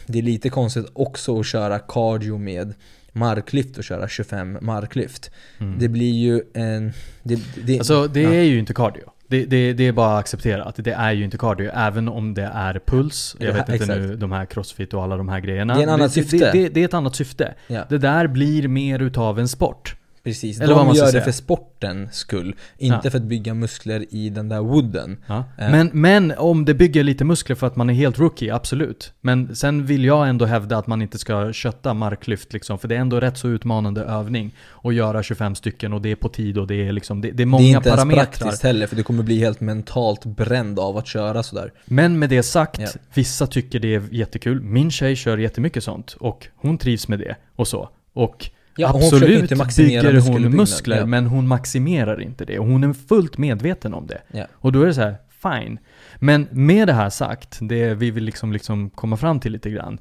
det är lite konstigt också att köra cardio med marklyft och köra 25 marklyft. Mm. Det blir ju en... Det, det, alltså det ja. är ju inte cardio. Det, det, det, är bara att acceptera att det är ju inte cardio, även om det är puls. Jag vet inte exakt. nu, de här crossfit och alla de här grejerna. Det är en annat syfte. Det, det, är ett annat syfte. Ja. Det där blir mer utav en sport. Precis, Eller de gör det för sportens skull. Inte ja. för att bygga muskler i den där wooden. Ja. Eh. Men, men om det bygger lite muskler för att man är helt rookie, absolut. Men sen vill jag ändå hävda att man inte ska kötta marklyft liksom. För det är ändå rätt så utmanande övning. Att göra 25 stycken och det är på tid och det är liksom, det, det är många parametrar. Det är inte parametrar. ens praktiskt heller för du kommer bli helt mentalt bränd av att köra sådär. Men med det sagt, ja. vissa tycker det är jättekul. Min tjej kör jättemycket sånt och hon trivs med det och så. Och Ja, Absolut hon bygger hon muskler, ja. men hon maximerar inte det. Och hon är fullt medveten om det. Ja. Och då är det så här, fine. Men med det här sagt, det vi vill liksom, liksom komma fram till lite grann.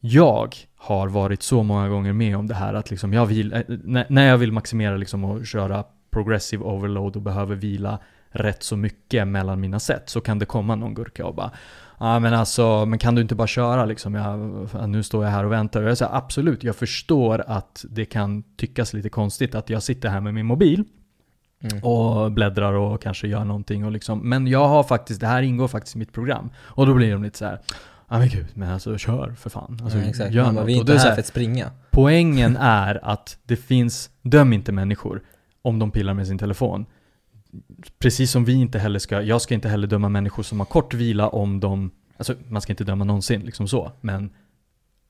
Jag har varit så många gånger med om det här att liksom jag vill, eh, när jag vill maximera liksom och köra progressive overload och behöver vila rätt så mycket mellan mina set så kan det komma någon gurka och bara Ja men alltså, men kan du inte bara köra liksom? Jag, nu står jag här och väntar. Och jag säger absolut, jag förstår att det kan tyckas lite konstigt att jag sitter här med min mobil mm. och bläddrar och kanske gör någonting och liksom. Men jag har faktiskt, det här ingår faktiskt i mitt program. Och då blir de lite så här. Ja men gud, men alltså kör för fan. Alltså, ja, exakt. Gör något. Vi är inte här, här för att springa. Poängen är att det finns, döm inte människor om de pillar med sin telefon precis som vi inte heller ska, jag ska inte heller döma människor som har kort vila om de, alltså man ska inte döma någonsin liksom så, men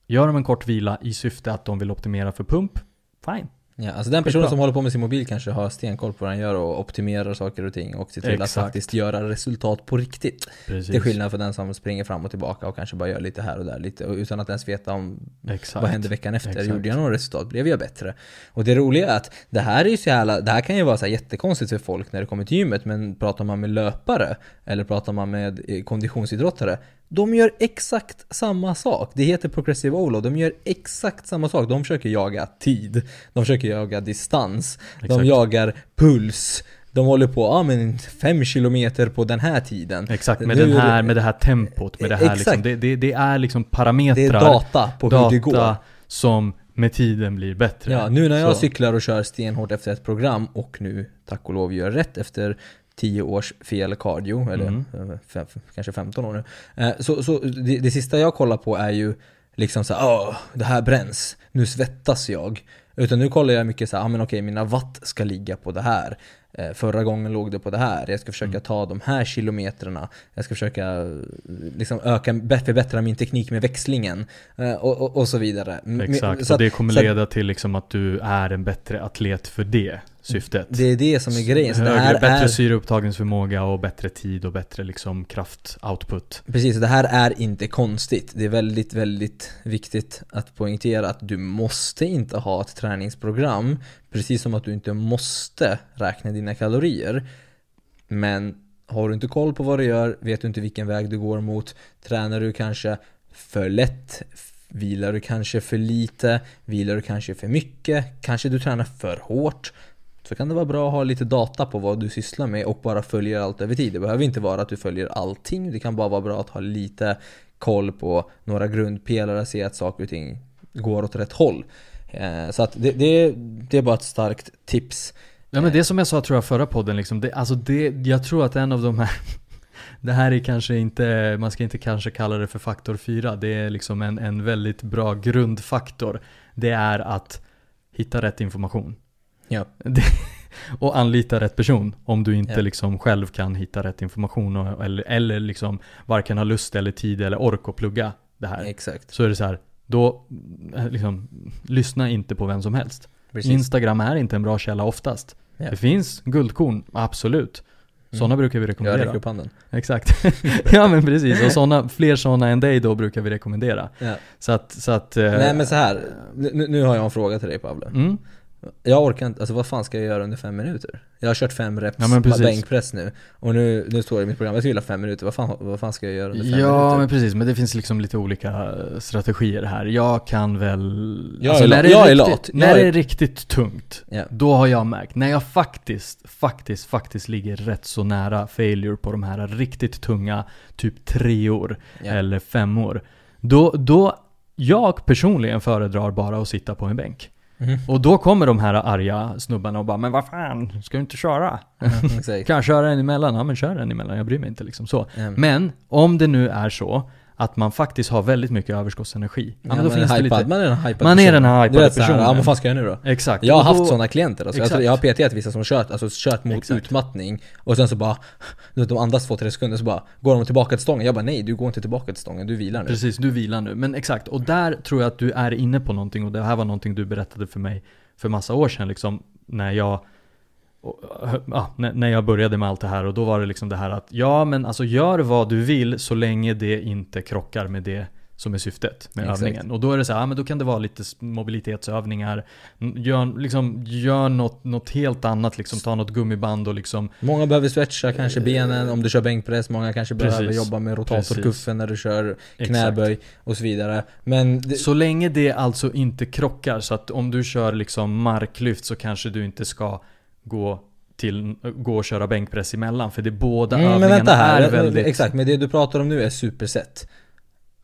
gör de en kort vila i syfte att de vill optimera för pump, fine. Ja, alltså den personen som håller på med sin mobil kanske har stenkoll på vad den gör och optimerar saker och ting och ser till Exakt. att faktiskt göra resultat på riktigt. Precis. Till skillnad från den som springer fram och tillbaka och kanske bara gör lite här och där lite utan att ens veta om Exakt. vad hände veckan efter. Exakt. Gjorde jag något resultat? Blev jag bättre? Och det roliga är att det här är ju så jävla, det här kan ju vara så jättekonstigt för folk när det kommer till gymmet men pratar man med löpare eller pratar man med eh, konditionsidrottare de gör exakt samma sak. Det heter progressive overload. De gör exakt samma sak. De försöker jaga tid. De försöker jaga distans. Exakt. De jagar puls. De håller på, ja men 5 km på den här tiden. Exakt, med, den här, med det här tempot. Med det, här liksom, det, det, det, är liksom parametrar. Det är data på data hur det går. som med tiden blir bättre. Ja, nu när jag Så. cyklar och kör stenhårt efter ett program och nu tack och lov gör rätt efter 10 års fel cardio, eller mm. fem, kanske 15 år nu. Eh, så, så det, det, sista jag kollar på är ju liksom så åh, det här bränns, nu svettas jag. Utan nu kollar jag mycket så här, ah, men okej, mina watt ska ligga på det här. Eh, förra gången låg det på det här. Jag ska försöka mm. ta de här kilometrarna. Jag ska försöka liksom öka, förbättra min teknik med växlingen. Eh, och, och, och så vidare. Exakt, så och det kommer leda till liksom att du är en bättre atlet för det syftet. Det är det som är grejen. Så Högre, bättre är... syreupptagningsförmåga och bättre tid och bättre liksom kraft-output. Precis, det här är inte konstigt. Det är väldigt, väldigt viktigt att poängtera att du måste inte ha ett träningsprogram. Precis som att du inte måste räkna dina kalorier. Men har du inte koll på vad du gör, vet du inte vilken väg du går mot, tränar du kanske för lätt, Vilar du kanske för lite? Vilar du kanske för mycket? Kanske du tränar för hårt? Så kan det vara bra att ha lite data på vad du sysslar med och bara följer allt över tid. Det behöver inte vara att du följer allting, det kan bara vara bra att ha lite koll på några grundpelare, se att saker och ting går åt rätt håll. Eh, så att det, det, det är bara ett starkt tips. Ja men det som jag sa tror jag förra podden liksom, det, alltså det, jag tror att en av de här Det här är kanske inte, man ska inte kanske kalla det för faktor 4, det är liksom en, en väldigt bra grundfaktor. Det är att hitta rätt information. Ja. och anlita rätt person om du inte ja. liksom själv kan hitta rätt information och, eller, eller liksom varken har lust eller tid eller ork att plugga det här. Exakt. Så är det så här, då eh, liksom, lyssna inte på vem som helst. Precis. Instagram är inte en bra källa oftast. Ja. Det finns guldkorn, absolut. Sådana mm. brukar vi rekommendera. Jag räcker upp handen. Exakt. ja men precis, och såna, fler sådana än dig då brukar vi rekommendera. Ja. Så att, så att... Nej men så här. Nu, nu har jag en fråga till dig Pavle. Mm. Jag orkar inte, alltså vad fan ska jag göra under fem minuter? Jag har kört fem reps Ja, bänkpress nu Och nu, nu står det i mitt program, jag vilja fem minuter, vad fan, vad fan ska jag göra under fem Ja minuter? men precis, men det finns liksom lite olika eh, strategier här. Jag kan väl... Jag är la- när det jag är riktigt, lat. När Jag är- det är riktigt tungt, Ja. då har jag märkt, när jag faktiskt, faktiskt, faktiskt ligger rätt så nära failure på de här riktigt tunga, typ treor Ja. eller femmor. Då, då, jag personligen föredrar bara att sitta på en bänk. Mhm. Och då kommer de här arga snubbarna och bara 'Men vad fan, ska du inte köra?' Exakt. Kan jag köra en emellan? Ja men kör en emellan, jag bryr mig inte liksom så. Mm. Men om det nu är så att man faktiskt har väldigt mycket överskottsenergi. Ja, men då man, finns är det hypad, lite... man är den hypad Man är personen. den här Du hypade vet såhär, ja personen. vad fan ska jag nu då? Exakt. Jag har haft då- sådana klienter alltså. Exakt. jag har PTat vissa som kört, alltså kört mot Exakt. utmattning Och sen så bara, de andas två, tre sekunder så bara Går de tillbaka till stången? Jag bara nej, du går inte tillbaka till stången, du vilar nu Precis, du vilar nu. Men exakt, och där tror jag att du är inne på någonting och det här var någonting du berättade för mig för massa år sedan liksom när jag och, ja, när jag började med allt det här och då var det liksom det här att ja men alltså gör vad du vill så länge det inte krockar med det som är syftet med Exakt. övningen. Och då är det så här, ja, men då kan det vara lite mobilitetsövningar. Gör, liksom, gör något, något helt annat, liksom ta något gummiband och liksom Många behöver stretcha kanske benen om du kör bänkpress, många kanske behöver Precis. jobba med rotatorkuffen när du kör Exakt. knäböj och så vidare Men det, Så länge det alltså inte krockar, så att om du kör liksom marklyft så kanske du inte ska gå till, gå och köra bänkpress emellan. För det båda mm, men övningarna vänta här, är väldigt... exakt, men det du pratar om nu är superset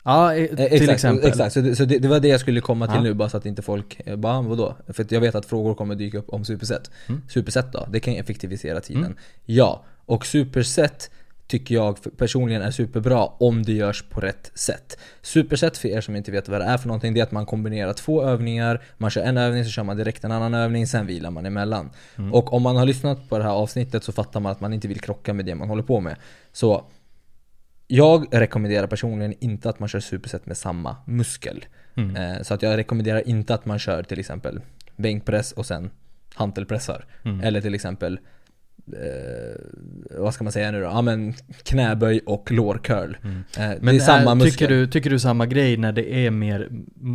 Ja, eh, Eh, till exakt, exempel. Exakt, så, det, så det, det var det jag skulle komma till Ja. nu bara så att inte folk eh, bara vadå? För jag vet att frågor kommer dyka upp om superset Mm. Superset då, det kan effektivisera tiden Mm. Ja, och superset tycker jag personligen är superbra om det görs på rätt sätt. Superset för er som inte vet vad det är för någonting, det är att man kombinerar två övningar, man kör en övning så kör man direkt en annan övning, sen vilar man emellan. Mm. Och om man har lyssnat på det här avsnittet så fattar man att man inte vill krocka med det man håller på med. Så jag rekommenderar personligen inte att man kör superset med samma muskel. Mm. Eh, Så att jag rekommenderar inte att man kör till exempel bänkpress och sen hantelpressar. Mm. Eller till exempel eh, vad ska man säga nu då? Ja men knäböj och lårcurl. Mm. Eh, det är samma är, muskel. tycker, du, tycker du samma grej när det är mer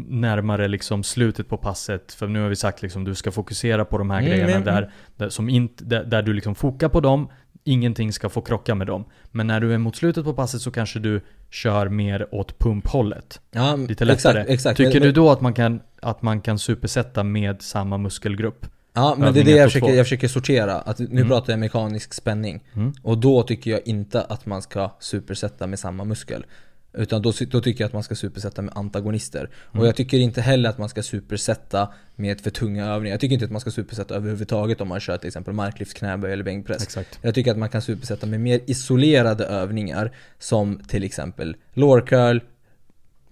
närmare liksom slutet på passet? För nu har vi sagt liksom du ska fokusera på de här Mm, grejerna men- där, där, som inte, där, där du liksom fokar på dem, ingenting ska få krocka med dem. Men när du är mot slutet på passet så kanske du kör mer åt pumphållet. ja, Lite lättare. Exakt, exakt. Tycker men, du då att man kan, att man kan supersätta med samma muskelgrupp? Ja men det är det jag försöker, jag försöker sortera. Att nu Mm. pratar jag mekanisk spänning. Mm. Och då tycker jag inte att man ska supersätta med samma muskel. Utan då, då tycker jag att man ska supersätta med antagonister. Mm. Och jag tycker inte heller att man ska supersätta med för tunga övningar. Jag tycker inte att man ska supersätta överhuvudtaget om man kör till exempel marklyft, knäböj eller bänkpress. Exakt. Jag tycker att man kan supersätta med mer isolerade övningar som till exempel lår curl,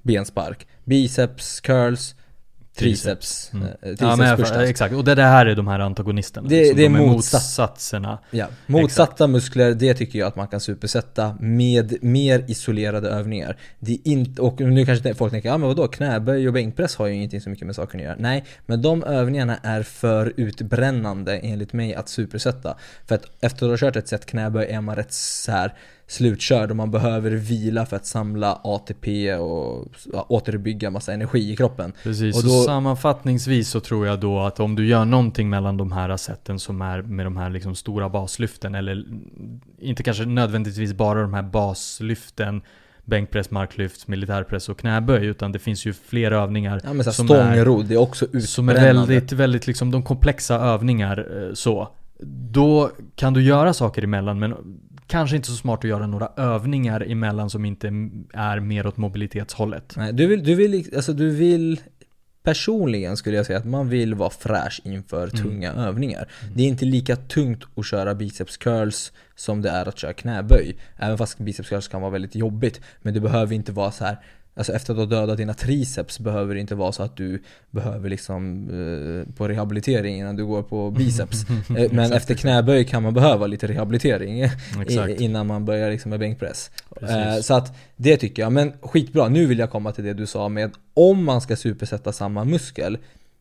benspark, biceps curls, triceps. Mm. eh, triceps Ja, men exakt, och det, det här är de här antagonisterna. Det- liksom. det är de är motsatserna. Ja, motsatta muskler, det tycker jag att man kan supersätta med mer isolerade övningar. Det är inte, och nu kanske folk tänker, ja men vadå, knäböj och bänkpress har ju ingenting så mycket med saken att göra. Nej, men de övningarna är för utbrännande enligt mig att supersätta. För att efter att ha kört ett set knäböj är man rätt så här slutkörd och man behöver vila för att samla ATP och återbygga massa energi i kroppen. Precis, Och då- sammanfattningsvis så tror jag då att om du gör någonting mellan de här sätten som är med de här liksom stora baslyften eller inte kanske nödvändigtvis bara de här baslyften bänkpress, marklyft, militärpress och knäböj utan det finns ju fler övningar Ja men så Som det är också som är utbrännande. väldigt, väldigt liksom de komplexa övningar eh, så. Då kan du göra saker emellan men kanske inte så smart att göra några övningar emellan som inte är mer åt mobilitetshållet. Nej, du vill, du vill, alltså du vill Personligen skulle jag säga att man vill vara fräsch inför Mm. tunga övningar. Det är inte lika tungt att köra biceps curls som det är att köra knäböj. Även fast biceps curls kan vara väldigt jobbigt. Men det behöver inte vara så här. Alltså efter att ha dödat dina triceps behöver det inte vara så att du behöver liksom eh, på rehabilitering innan du går på biceps. Eh, Men efter knäböj kan man behöva lite rehabilitering Exakt. i- innan man börjar liksom med bänkpress. Eh, Så att det tycker jag, men skitbra. Nu vill jag komma till det du sa med om man ska supersätta samma muskel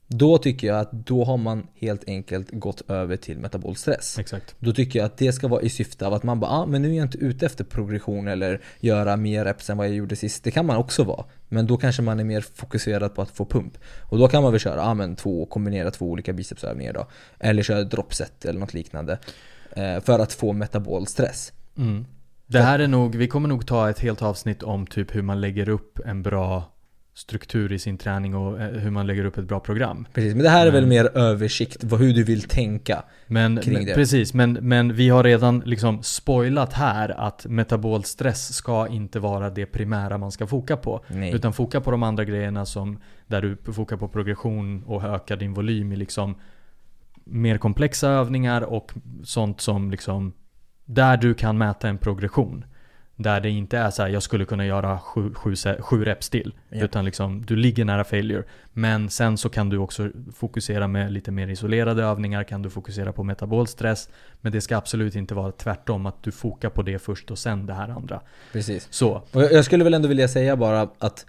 Då tycker jag att då har man helt enkelt gått över till metabol stress. Exakt. Då tycker jag att det ska vara i syfte av att man bara, ah, men nu är jag inte ute efter progression eller göra mer reps än vad jag gjorde sist. Det kan man också vara. Men då kanske man är mer fokuserad på att få pump. Och då kan man väl köra, ah, men två, kombinera två olika bicepsövningar då. Eller köra dropset eller något liknande. Eh, för att få metabol stress. Mm. Det här är nog, vi kommer nog ta ett helt avsnitt om typ hur man lägger upp en bra struktur i sin träning och eh, hur man lägger upp ett bra program. Precis, men det här är väl mer översikt, vad, hur du vill tänka. Men, Kring det. precis, men, men vi har redan liksom spoilat här att metabolstress ska inte vara det primära man ska foka på. Nej. Utan foka på de andra grejerna som där du fokar på progression och ökar din volym i liksom mer komplexa övningar och sånt som liksom där du kan mäta en progression. Där det inte är så här, jag skulle kunna göra sju, sju, sju reps till. Ja. Utan liksom, du ligger nära failure. Men sen så kan du också fokusera med lite mer isolerade övningar, kan du fokusera på metabolstress. Men det ska absolut inte vara tvärtom, att du fokar på det först och sen det här andra. Precis. Så, Och jag jag skulle väl ändå vilja säga bara att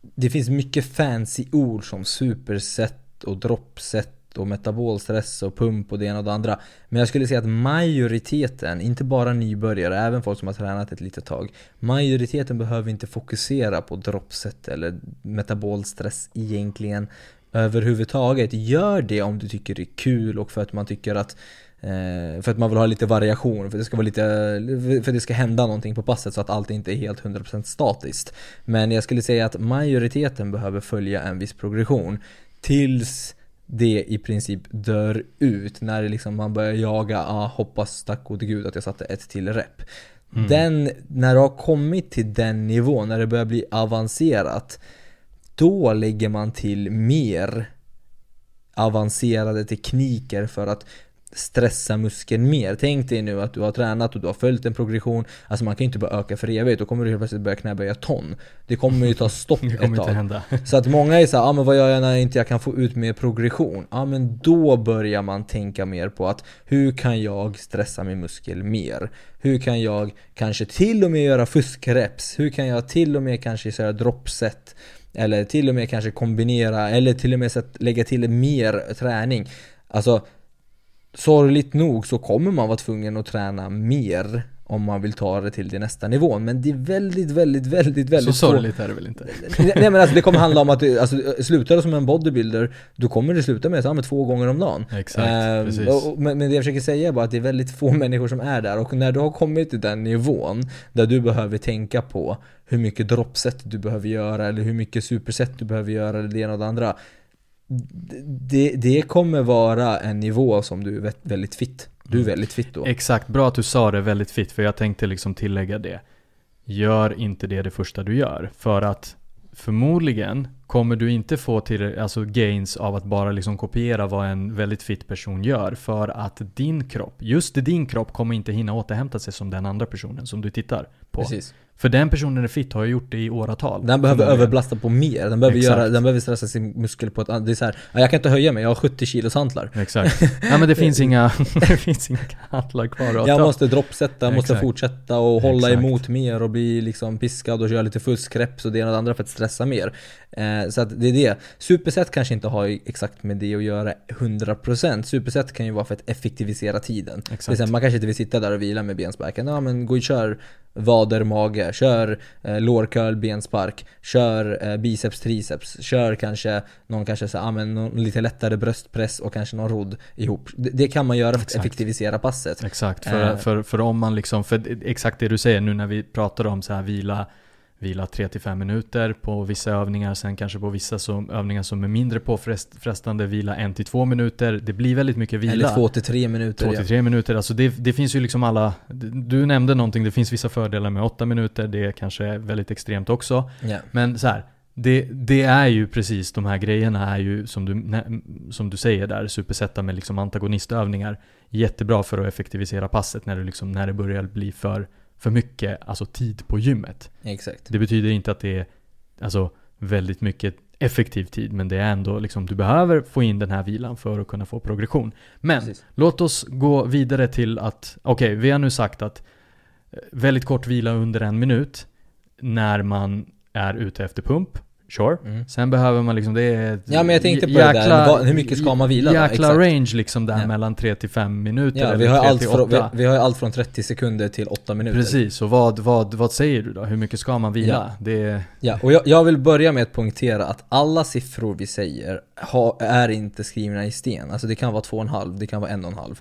det finns mycket fancy ord som superset och droppset och metabolstress och pump och det ena och det andra. Men jag skulle säga att majoriteten, inte bara nybörjare, även folk som har tränat ett litet tag. Majoriteten behöver inte fokusera på droppset eller metabolstress egentligen överhuvudtaget. Gör det om du tycker det är kul och för att man tycker att eh, för att man vill ha lite variation, för det ska vara lite, för det ska hända någonting på passet så att allt inte är helt 100% statiskt. Men jag skulle säga att majoriteten behöver följa en viss progression tills det i princip dör ut när liksom man börjar jaga, ah, hoppas tack gode gud att jag satte ett till rep. Mm. Den, när du har kommit till den nivån, när det börjar bli avancerat, då lägger man till mer avancerade tekniker för att stressa muskeln mer. Tänk dig nu att du har tränat och du har följt en progression. Alltså man kan ju inte bara öka för evigt, då kommer du helt plötsligt börja knäböja ton. Det kommer ju ta stopp det ett kommer inte tag. hända. Så att många är såhär, ah, men vad gör jag när inte jag kan få ut mer progression? Ja men då börjar man tänka mer på att hur kan jag stressa min muskel mer? Hur kan jag kanske till och med göra fuskreps? Hur kan jag till och med kanske göra dropset? Eller till och med kanske kombinera, eller till och med lägga till mer träning. Alltså sorgligt nog så kommer man vara tvungen att träna mer om man vill ta det till den nästa nivån. Men det är väldigt, väldigt, väldigt, Så väldigt svårt. sorgligt är det väl inte? Nej men alltså det kommer handla om att du, alltså, slutar du som en bodybuilder Då kommer det sluta med, så, ja, två gånger om dagen Exakt, Ehm, precis. och, men, men det jag försöker säga är bara att det är väldigt få människor som är där Och när du har kommit till den nivån Där du behöver tänka på Hur mycket droppset du behöver göra Eller hur mycket superset du behöver göra Eller det ena och det andra det, det kommer vara en nivå som du är vä- väldigt fit Du är Mm. väldigt fit då Exakt, bra att du sa det väldigt fitt för jag tänkte liksom tillägga det. Gör inte det det första du gör. För att förmodligen kommer du inte få till alltså gains av att bara liksom kopiera vad en väldigt fit person gör. För att din kropp, just din kropp kommer inte hinna återhämta sig som den andra personen som du tittar på. Precis För den personen är fit har ju gjort det i åratal. Den behöver överbelasta på mer, den behöver, Exakt. göra, den behöver stressa sin muskel på ett annat... Det är så här, ja, jag kan inte höja mig, jag har 70 kilos hantlar Exakt. Ja men det finns inga, det finns inga hantlar kvar att Jag måste droppsätta, jag måste Exakt. fortsätta och hålla Exakt. emot mer och bli liksom piskad och köra lite fuskreps och det ena och det andra för att stressa mer. Eh, så att det är det. Superset kanske inte har exakt med det att göra 100%. Superset kan ju vara för att effektivisera tiden. Det är så här, man kanske inte vill sitta där och vila med bensparken. Ja men gå och kör vader, mage, kör eh, lårcurl, benspark, kör eh, biceps, triceps, kör kanske någon kanske så, ah, men någon lite lättare bröstpress och kanske någon rodd ihop. Det, det kan man göra för att Exakt. effektivisera passet. Exakt, för, Eh. för, för om man liksom, för exakt det du säger nu när vi pratar om så här vila, vila 3-5 minuter på vissa övningar, sen kanske på vissa som, övningar som är mindre påfrestande vila 1-2 minuter. Det blir väldigt mycket vila. Eller 2-3 minuter. 2-3 minuter, alltså det, det finns ju liksom alla, du nämnde någonting, det finns vissa fördelar med 8 minuter, det kanske är väldigt extremt också. Ja. Men så här, det, det är ju precis de här grejerna är ju som du, som du säger där, supersätta med liksom antagonistövningar. Jättebra för att effektivisera passet när det, liksom, när det börjar bli för, för mycket alltså tid på gymmet. Exakt. Det betyder inte att det är alltså, väldigt mycket effektiv tid, men det är ändå liksom, du behöver få in den här vilan för att kunna få progression. Men Precis. låt oss gå vidare till att, okej, vi har nu sagt att eh, väldigt kort vila under en minut när man är ute efter pump. Sure. Mm. Sen behöver man liksom, det är ett Ja, men jag tänkte på det där, hur mycket ska man vila då? Jäkla Exakt. range liksom där Ja. mellan 3 till 5 minuter Ja, vi har, 3 allt från, 8. vi, vi har allt från 30 sekunder till 8 minuter. Precis, och vad, vad, vad säger du då? Hur mycket ska man vila? Det är, Ja, och jag, jag vill börja med att poängtera att alla siffror vi säger ha, är inte skrivna i sten. Alltså det kan vara 2,5, det kan vara 1,5.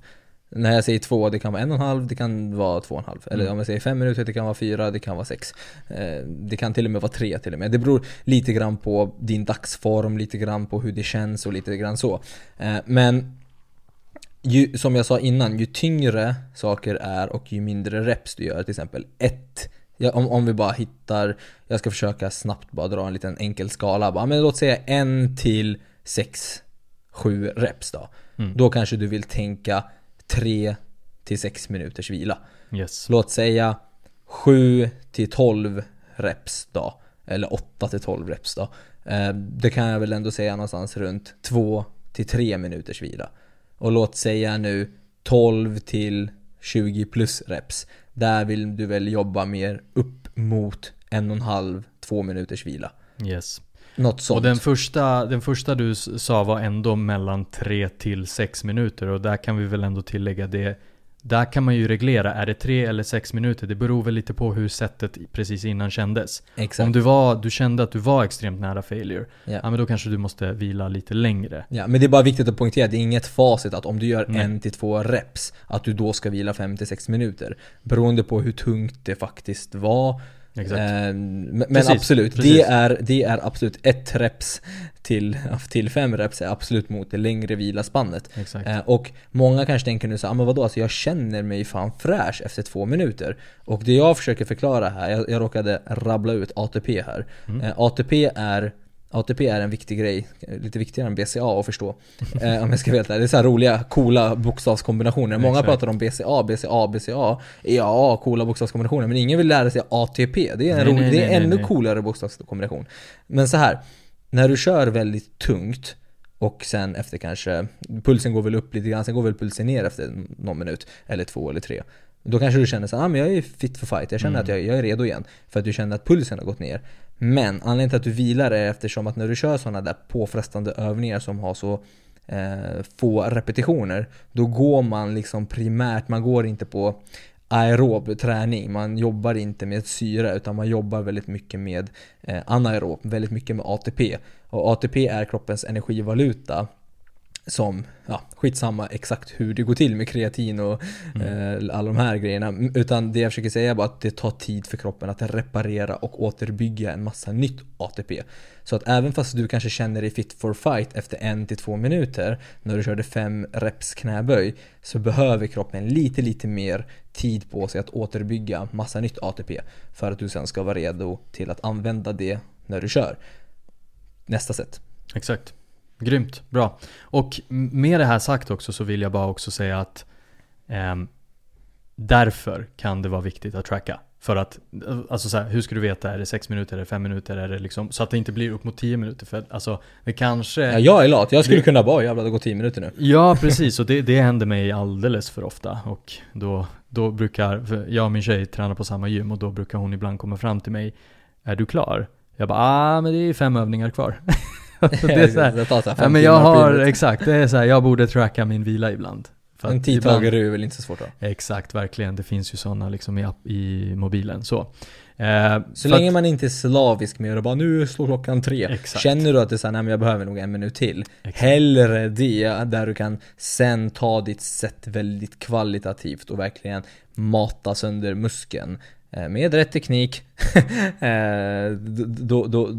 När jag säger 2, det kan vara 1,5, det kan vara 2,5. Eller Mm. om jag säger 5 minuter, det kan vara 4, det kan vara 6. Eh, det kan till och med vara 3 till och med. Det beror lite grann på din dagsform, lite grann på hur det känns och lite grann så. Eh, men ju, som jag sa innan, ju tyngre saker är och ju mindre reps du gör, till exempel ett Ja, om, om vi bara hittar, jag ska försöka snabbt bara dra en liten enkel skala bara, men låt säga en till sex, sju reps då. Mm. Då kanske du vill tänka tre till sex minuters vila. yes. Låt säga 7 till 12 reps då. Eller 8 till 12 reps då. Eh, Det kan jag väl ändå säga någonstans runt 2 till 3 minuters vila. Och låt säga nu 12 till 20 plus reps. Där vill du väl jobba mer upp mot en och en halv, två minuters vila. yes. Något sånt. Och den första, den första du sa var ändå mellan 3 till 6 minuter och där kan vi väl ändå tillägga det där kan man ju reglera, är det 3 eller 6 minuter? Det beror väl lite på hur sättet precis innan kändes. Exakt. Om du, var, du kände att du var extremt nära failure, Ja. ja men då kanske du måste vila lite längre. Ja, men det är bara viktigt att poängtera, det är inget facit att om du gör Nej. en till två reps, att du då ska vila 5 till 6 minuter. Beroende på hur tungt det faktiskt var. Exakt. Eh, men Precis, absolut, precis. Det, är, det är absolut ett reps till, till fem reps är absolut mot det längre vilaspannet. Exakt. Eh, och många kanske tänker nu så ah, men vadå, alltså jag känner mig fan fräsch efter två minuter. Och det jag försöker förklara här, jag, jag råkade rabbla ut ATP här. Mm. Eh, ATP är ATP är en viktig grej, lite viktigare än BCA att förstå. Eh, om jag ska veta. Det är så roliga, coola bokstavskombinationer. Många Exakt. pratar om BCA, BCA, BCA, EAA, coola bokstavskombinationer. Men ingen vill lära sig ATP. Det är en, Nej, rolig, nej, det är nej, ännu nej. coolare bokstavskombination. Men så här, när du kör väldigt tungt och sen efter kanske, pulsen går väl upp lite grann, sen går väl pulsen ner efter någon minut, eller två eller tre. Då kanske du känner så här, ah, men jag är fit for fight, jag känner Mm. att jag, jag är redo igen. För att du känner att pulsen har gått ner. Men anledningen till att du vilar är eftersom att när du kör sådana där påfrestande övningar som har så eh, få repetitioner, då går man liksom primärt, man går inte på aerob träning, man jobbar inte med syre utan man jobbar väldigt mycket med eh, anaerob, väldigt mycket med ATP. Och ATP är kroppens energivaluta som, ja, skitsamma exakt hur det går till med kreatin och eh, alla de här grejerna. Utan det jag försöker säga är bara att det tar tid för kroppen att reparera och återbygga en massa nytt ATP. Så att även fast du kanske känner dig fit for fight efter en till två minuter när du körde fem reps knäböj så behöver kroppen lite, lite mer tid på sig att återbygga massa nytt ATP för att du sen ska vara redo till att använda det när du kör. Nästa sätt. Exakt. Grymt, bra. Och med det här sagt också så vill jag bara också säga att ehm, därför kan det vara viktigt att tracka. För att, eh, alltså så här, hur ska du veta, är det 6 minuter, är det 5 minuter, är det liksom, så att det inte blir upp mot 10 minuter. För alltså, det kanske... Ja, jag är lat, jag skulle Det- kunna bara jävlar det går 10 minuter nu. Ja, precis. Och det, det händer mig alldeles för ofta. Och då, då brukar, jag och min tjej tränar på samma gym och då brukar hon ibland komma fram till mig. Är du klar? Jag bara, ah men det är fem övningar kvar. det är så här, det tar så här ja, men jag har, huvudet. exakt, det är så här, jag borde tracka min vila ibland. För En tidtagare är väl inte så svårt då? Exakt, verkligen. Det finns ju sådana liksom i, i mobilen. Så, eh, Så länge att- man inte är slavisk med det bara nu slår klockan tre. Exakt. Känner du att det är såhär, nej men jag behöver nog en minut till. Exakt. Hellre det, där du kan sen ta ditt sätt väldigt kvalitativt och verkligen mata sönder muskeln. Eh, Med rätt teknik. Eh, då, då,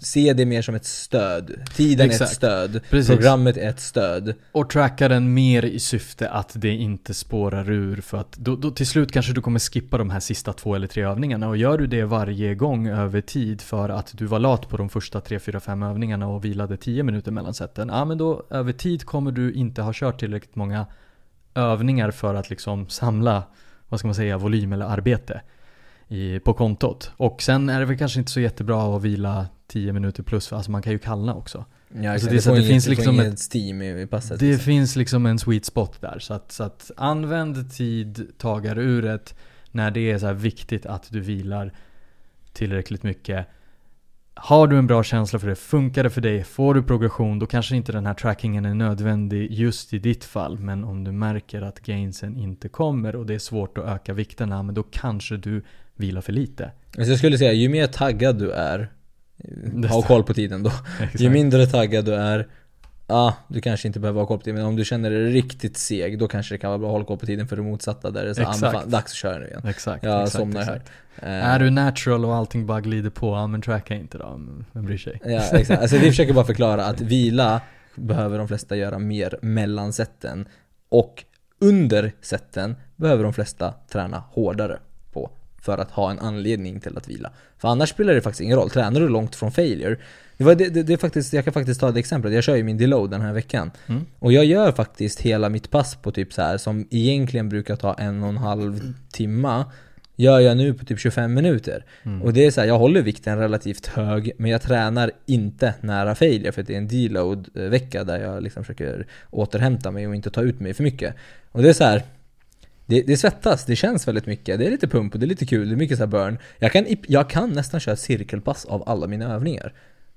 se det mer som ett stöd. Tiden är Exakt. ett stöd. Precis. Programmet är ett stöd. Och tracka den mer i syfte att det inte spårar ur för att då, då till slut kanske du kommer skippa de här sista två eller tre övningarna och gör du det varje gång över tid för att du var lat på de första tre, fyra, fem övningarna och vilade 10 minuter mellan sätten. Ja men då över tid kommer du inte ha kört tillräckligt många övningar för att liksom samla, vad ska man säga, volym eller arbete i, på kontot. Och sen är det väl kanske inte så jättebra att vila 10 minuter plus, alltså man kan ju kallna också. Ja, Alltså, det att det inget- finns liksom inget steam i, passet. Det liksom. finns liksom en sweet spot där. Så att, så att använd tidtagaruret när det är så viktigt att du vilar tillräckligt mycket. har du en bra känsla för det, funkar det för dig, får du progression, då kanske inte den här trackingen är nödvändig just i ditt fall. Men om du märker att gainsen inte kommer och det är svårt att öka vikterna, men då kanske du vilar för lite. Så jag skulle säga, ju mer taggad du är, ha koll på tiden då. Exakt. Ju mindre taggad du är, ja, du kanske inte behöver ha koll på tiden. Men om du känner dig riktigt seg, då kanske det kan vara bra att hålla koll på tiden för det motsatta. Där det är så, ah, Exakt. fan, dags att köra nu igen. Exakt, Jag exakt, somnar exakt. här. Eh, Är du natural och allting bara glider på, ja men tracka inte då, vem bryr sig? Ja, exakt. Alltså vi försöker bara förklara att vila behöver de flesta göra mer mellan sätten. Och under sätten behöver de flesta träna hårdare på. För att ha en anledning till att vila. För annars spelar det faktiskt ingen roll. Tränar du långt från failure. Det var det, det, det är faktiskt, jag kan faktiskt ta ett exempel. Jag kör ju min deload den här veckan. Mm. Och jag gör faktiskt hela mitt pass på typ så här som egentligen brukar ta en och en halv timma Gör jag nu på typ 25 minuter. Mm. Och det är så här, jag håller vikten relativt hög men jag tränar inte nära failure för det är en deload eh, vecka där jag liksom försöker återhämta mig och inte ta ut mig för mycket. Och det är så här. Det, det svettas, det känns väldigt mycket, det är lite pump och det är lite kul, det är mycket så här burn. Jag kan, jag kan nästan köra cirkelpass av alla mina övningar.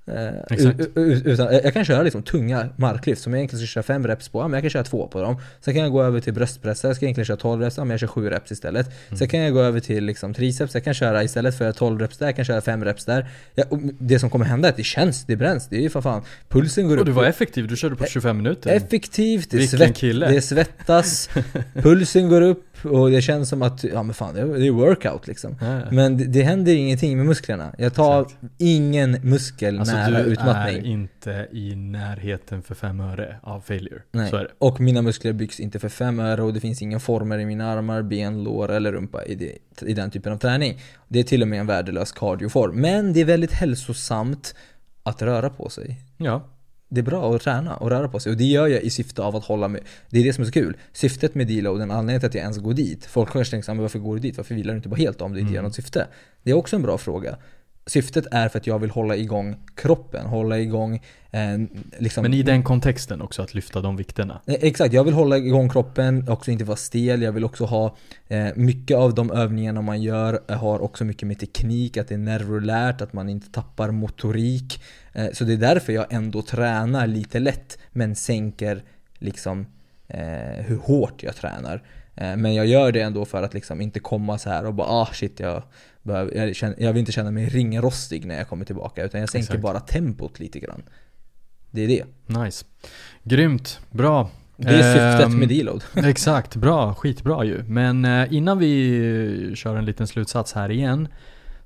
Eh, Exakt. u- u- utan, jag kan köra liksom tunga marklyft som jag egentligen ska köra fem reps på, men jag kan köra två på dem. Sen kan jag gå över till bröstpressar, jag ska egentligen köra 12 reps, men jag kör 7 reps istället. Sen kan jag gå över till liksom triceps, jag kan köra istället för 12 reps där, jag kan köra 5 reps där. Ja, och det som kommer hända är att det känns, det bränns, det är ju för fan, pulsen går Och upp. du var effektiv, du körde på 25 minuter. Effektivt, det, svett, det svettas, pulsen går upp och det känns som att, ja men fan det är, workout liksom. Ja, ja. Men det, det händer ingenting med musklerna. Jag tar Exakt. ingen muskel Alltså nära du utmattning. är inte i närheten för fem öre av failure. Nej. Så är det. Och mina muskler byggs inte för fem öre och det finns inga former i mina armar, ben, lår eller rumpa i, det, i den typen av träning. Det är till och med en värdelös cardioform. Men det är väldigt hälsosamt att röra på sig. Ja. Det är bra att träna och röra på sig och det gör jag i syfte av att hålla mig Det är det som är så kul Syftet med deloaden, anledningen till att jag ens går dit Folk kanske tänker så här, men varför går du dit? Varför vilar du inte bara helt om det inte Mm. något syfte? Det är också en bra fråga Syftet är för att jag vill hålla igång kroppen, hålla igång eh, liksom Men i den kontexten också, att lyfta de vikterna. Eh, Exakt, jag vill hålla igång kroppen, också inte vara stel. Jag vill också ha eh, mycket av de övningarna man gör eh, har också mycket med teknik, att det är nervulärt, att man inte tappar motorik. Eh, så det är därför jag ändå tränar lite lätt, men sänker liksom eh, hur hårt jag tränar. Eh, men jag gör det ändå för att liksom inte komma så här och bara ah shit jag, behöver, jag, känner, jag vill inte känna mig ringrostig när jag kommer tillbaka utan jag sänker Exakt. bara tempot lite grann. Det är det. Nice. Grymt, bra. Det är syftet Ehm, med deload. Exakt, bra, skitbra ju. Men eh, innan vi kör en liten slutsats här igen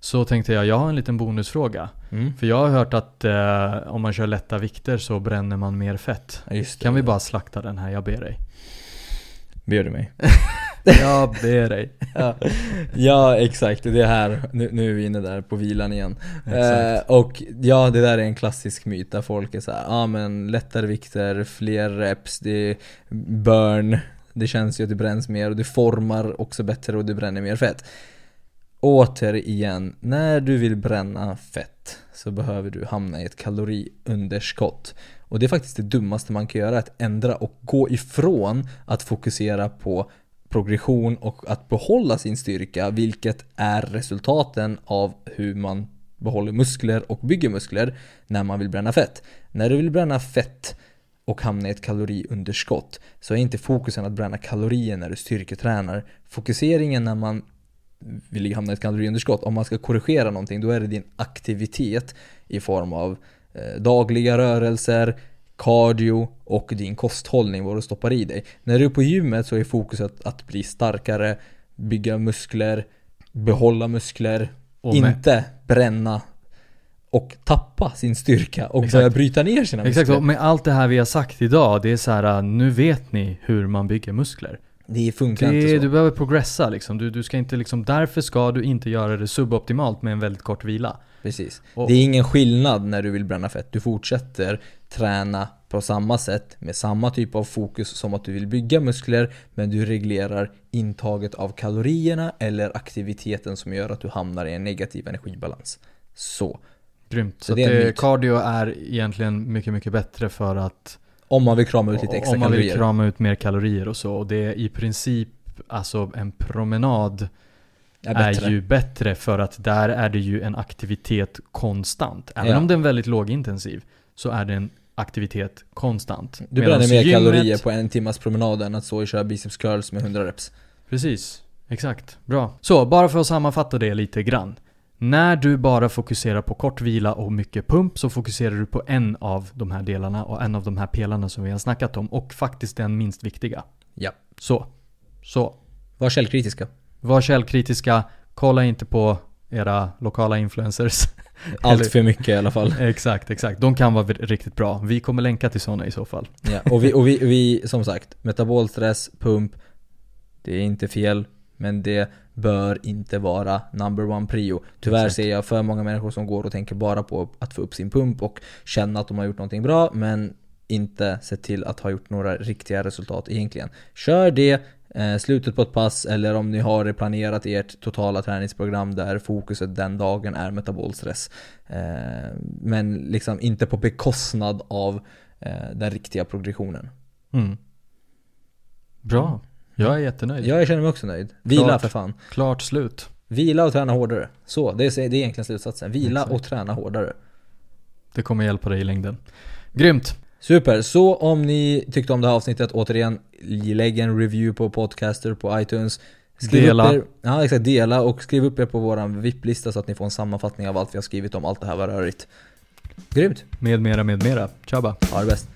så tänkte jag, jag har en liten bonusfråga. Mm. För jag har hört att eh, om man kör lätta vikter så bränner man mer fett. Ja. Kan vi bara slakta den här, jag ber dig. Ber du mig? Jag ber dig. ja. ja, exakt. Det är här. Nu, nu är vi inne där på vilan igen. Eh, och ja, det där är en klassisk myt där folk är så här, ja ah, men lättare vikter, fler reps, det är burn, det känns ju att det bränns mer och det formar också bättre och det bränner mer fett. Återigen, när du vill bränna fett så behöver du hamna i ett kaloriunderskott. Och det är faktiskt det dummaste man kan göra, att ändra och gå ifrån att fokusera på progression och att behålla sin styrka, vilket är resultaten av hur man behåller muskler och bygger muskler när man vill bränna fett. När du vill bränna fett och hamna i ett kaloriunderskott så är inte fokusen att bränna kalorier när du styrketränar. Fokuseringen när man vill hamna i ett kaloriunderskott, om man ska korrigera någonting, då är det din aktivitet i form av eh, dagliga rörelser, cardio och din kosthållning, vad du stoppar i dig. När du är på gymmet så är fokuset att bli starkare, bygga muskler, behålla muskler, Och med- inte bränna och tappa sin styrka och Exakt. börja bryta ner sina Exakt, muskler. och med allt det här vi har sagt idag, det är så här, nu vet ni hur man bygger muskler. Det funkar Det, inte så. du behöver progressa liksom. Du, du ska inte liksom, därför ska du inte göra det suboptimalt med en väldigt kort vila. Precis. Och- Det är ingen skillnad när du vill bränna fett. Du fortsätter träna på samma sätt med samma typ av fokus som att du vill bygga muskler men du reglerar intaget av kalorierna eller aktiviteten som gör att du hamnar i en negativ energibalans. Så. Grymt. Så, Så det är cardio är egentligen mycket, mycket bättre för att Om man vill krama ut lite extra om man vill kalorier. krama ut mer kalorier och så. Och det är i princip alltså en promenad är är, ju bättre för att där är det ju en aktivitet konstant. Även Ja. om den är väldigt lågintensiv så är det en aktivitet konstant. Du bränner mer gymmet- kalorier på en timmas promenad än att stå och köra biceps curls med 100 reps. Precis, exakt. Bra. Så, bara för att sammanfatta det lite grann. När du bara fokuserar på kort vila och mycket pump så fokuserar du på en av de här delarna och en av de här pelarna som vi har snackat om och faktiskt den minst viktiga. Ja. Så. Så. Var källkritiska. Var källkritiska, kolla inte på era lokala influencers. Allt för mycket i alla fall. exakt, exakt. De kan vara riktigt bra. Vi kommer länka till sådana i så fall. Ja, och vi, och vi, vi, som sagt, metabolstress, pump, det är inte fel, men det bör inte vara number one prio. Tyvärr Exakt. ser jag för många människor som går och tänker bara på att få upp sin pump och känna att de har gjort någonting bra, men inte sett till att ha gjort några riktiga resultat egentligen. Kör det, eh, slutet på ett pass, eller om ni har planerat ert totala träningsprogram där fokuset den dagen är metabolstress. Eh, men liksom inte på bekostnad av eh, den riktiga progressionen. Mm. Bra. Jag är jättenöjd. Jag känner mig också nöjd. Vila Klart. för fan. Klart slut. Vila och träna hårdare. Så, det är, det är egentligen slutsatsen. Vila Exakt. och träna hårdare. Det kommer hjälpa dig i längden. Grymt. Super, så om ni tyckte om det här avsnittet, återigen, lägg en review på Podcaster på iTunes. Dela. Upp er, ja exakt, dela och skriv upp er på våran VIP-lista så att ni får en sammanfattning av allt vi har skrivit om allt det här var rörigt. Grymt, Med mera, med mera. Tjaba. ha det bäst.